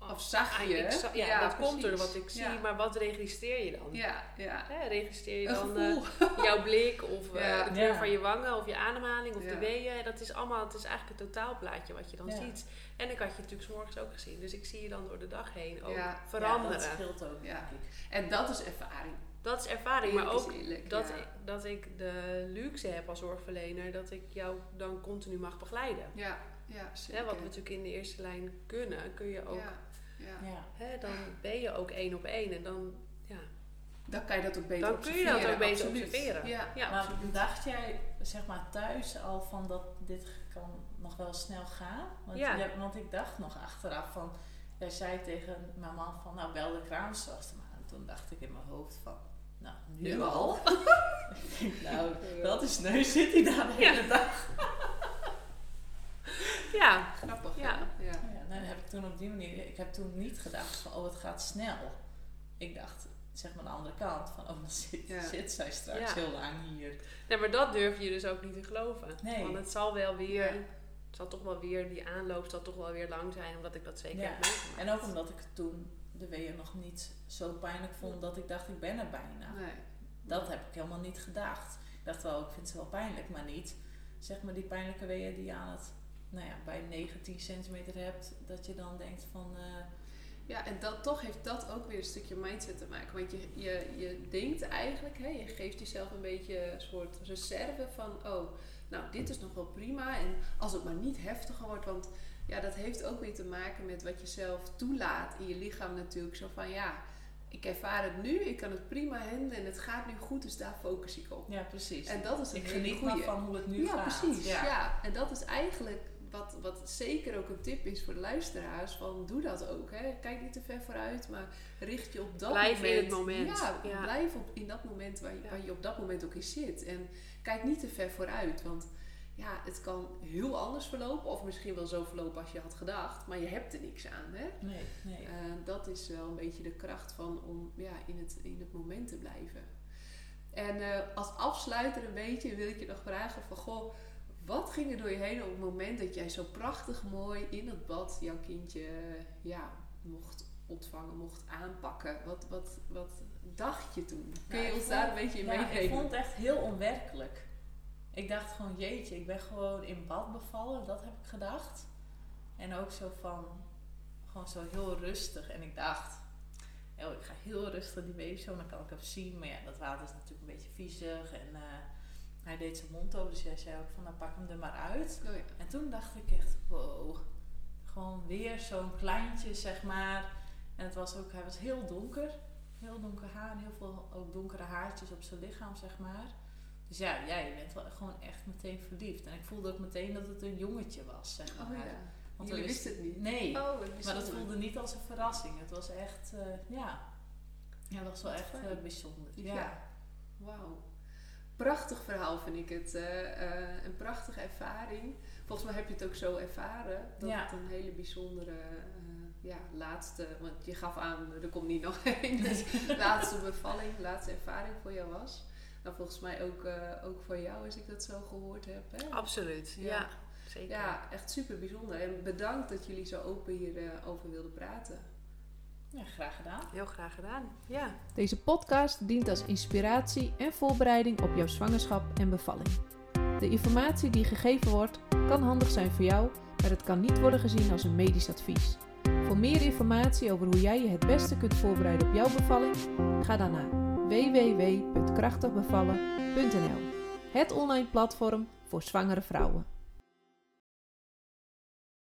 um, Of zag je? Ah, ik za- ja, Ja, dat komt door precies. wat ik zie, Ja. maar wat registreer je dan? Ja, ja. Registreer je dan eh, jouw blik of eh, Ja. de kleur Ja. van je wangen of je ademhaling of Ja. de weeën? Dat is allemaal, het is eigenlijk het totaalplaatje wat je dan Ja. ziet. En ik had je natuurlijk 's morgens ook gezien, dus ik zie je dan door de dag heen ook Ja. veranderen. Ja, dat scheelt ook, Ja. denk ik. En dat is ervaring. Dat is ervaring, maar ook eerlijk, dat, ja. ik, dat ik de luxe heb als zorgverlener dat ik jou dan continu mag begeleiden. Ja, ja zeker. Hè, wat we natuurlijk in de eerste lijn kunnen, kun je ook, Ja, ja. Ja. hè, dan ben je ook één op één en dan, ja, Dan kan je dat ook beter dan kun je dat observeren, ook beter absoluut. observeren. Ja, Ja, maar absoluut. dacht jij zeg maar thuis al van dat dit kan nog wel snel gaan? Want, Ja. je- want ik dacht nog achteraf van, jij zei tegen mijn man van nou bel de kraamzorgster maar. En toen dacht ik in mijn hoofd van, nou nu, Nu al? nou dat is neus zit hij daar de hele dag. Ja, Grappig, Ja. Ja. Ja, dan heb ik toen op die manier, ik heb toen niet gedacht van oh het gaat snel. Ik dacht zeg maar de andere kant van oh dan zit, Ja. zit zij straks Ja. heel lang hier. Nee, maar dat durf je dus ook niet te geloven. Nee. Want het zal wel weer, Ja. het zal toch wel weer, die aanloop zal toch wel weer lang zijn, omdat ik dat zeker Ja. heb meegemaakt. En ook omdat ik toen de weeën nog niet zo pijnlijk vond dat ik dacht ik ben er bijna. Nee. Dat heb ik helemaal niet gedacht. Ik dacht wel, ik vind ze wel pijnlijk, maar niet zeg maar die pijnlijke weeën die je aan het, nou ja, bij 19 centimeter hebt, dat je dan denkt van, eh, Ja, en dat, toch heeft dat ook weer een stukje mindset te maken. Want je, je, je denkt eigenlijk, hè, je geeft jezelf een beetje een soort reserve van, oh, nou, dit is nog wel prima. En als het maar niet heftiger wordt, want ja, dat heeft ook weer te maken met wat je zelf toelaat in je lichaam natuurlijk. Zo van, ja, ik ervaar het nu, ik kan het prima handelen en het gaat nu goed, dus daar focus ik op. ja precies. En dat is een ik geniet van hoe het nu ja, gaat. precies. Ja. Ja. en dat is eigenlijk wat, wat zeker ook een tip is voor de luisteraars. Van doe dat ook. Hè. Kijk niet te ver vooruit, maar richt je op dat Blijf in moment. het moment. Ja, Ja. blijf op, in dat moment waar je, Ja. waar je op dat moment ook in zit. En kijk niet te ver vooruit. Want ja, het kan heel anders verlopen. Of misschien wel zo verlopen als je had gedacht. Maar je hebt er niks aan. Hè. Nee, nee. Eh, dat is wel een beetje de kracht van om ja, in, het, in het moment te blijven. En eh, als afsluiter een beetje wil ik je nog vragen van goh, wat ging er door je heen op het moment dat jij zo prachtig mooi in het bad jouw kindje ja, mocht ontvangen, mocht aanpakken? Wat, wat, wat dacht je toen? Kun Ja, je ons vond- daar een beetje in ja, meenemen? ik vond het echt heel onwerkelijk. Ik dacht gewoon, jeetje, ik ben gewoon in bad bevallen, dat heb ik gedacht. En ook zo van, gewoon zo heel rustig. En ik dacht, oh, ik ga heel rustig die baby zo, dan kan ik hem zien. Maar ja, dat water is natuurlijk een beetje viezig. En eh, hij deed zijn mond open, dus jij zei ook van, nou pak hem er maar uit. Oh ja. En toen dacht ik echt, wow. Gewoon weer zo'n kleintje, zeg maar. En het was ook, hij was heel donker. Heel donker haar en heel veel ook donkere haartjes op zijn lichaam, zeg maar. Dus ja, ja, je bent wel gewoon echt meteen verliefd. En ik voelde ook meteen dat het een jongetje was, zeg maar. Oh ja. Want Jullie wisten het niet? Nee, Oh, maar dat voelde niet als een verrassing. Het was echt, eh, ja. Ja, dat was wel Wat echt eh, bijzonder. Ja. Ja. Wauw. Prachtig verhaal vind ik het. eh, eh, een prachtige ervaring. Volgens mij heb je het ook zo ervaren. Dat Ja. het een hele bijzondere eh, ja, laatste... Want je gaf aan, er komt niet nog één. Dus laatste bevalling, laatste ervaring voor jou was. Nou, volgens mij ook, ook voor jou, als ik dat zo gehoord heb. Hè? Absoluut, Ja. ja. zeker. Ja, echt super bijzonder. En bedankt dat jullie zo open hierover over wilden praten. Ja, graag gedaan. Heel graag gedaan. Ja. Deze podcast dient als inspiratie en voorbereiding op jouw zwangerschap en bevalling. De informatie die gegeven wordt kan handig zijn voor jou, maar het kan niet worden gezien als een medisch advies. Voor meer informatie over hoe jij je het beste kunt voorbereiden op jouw bevalling, ga dan naar www.krachtigbevallen.nl. Het online platform voor zwangere vrouwen.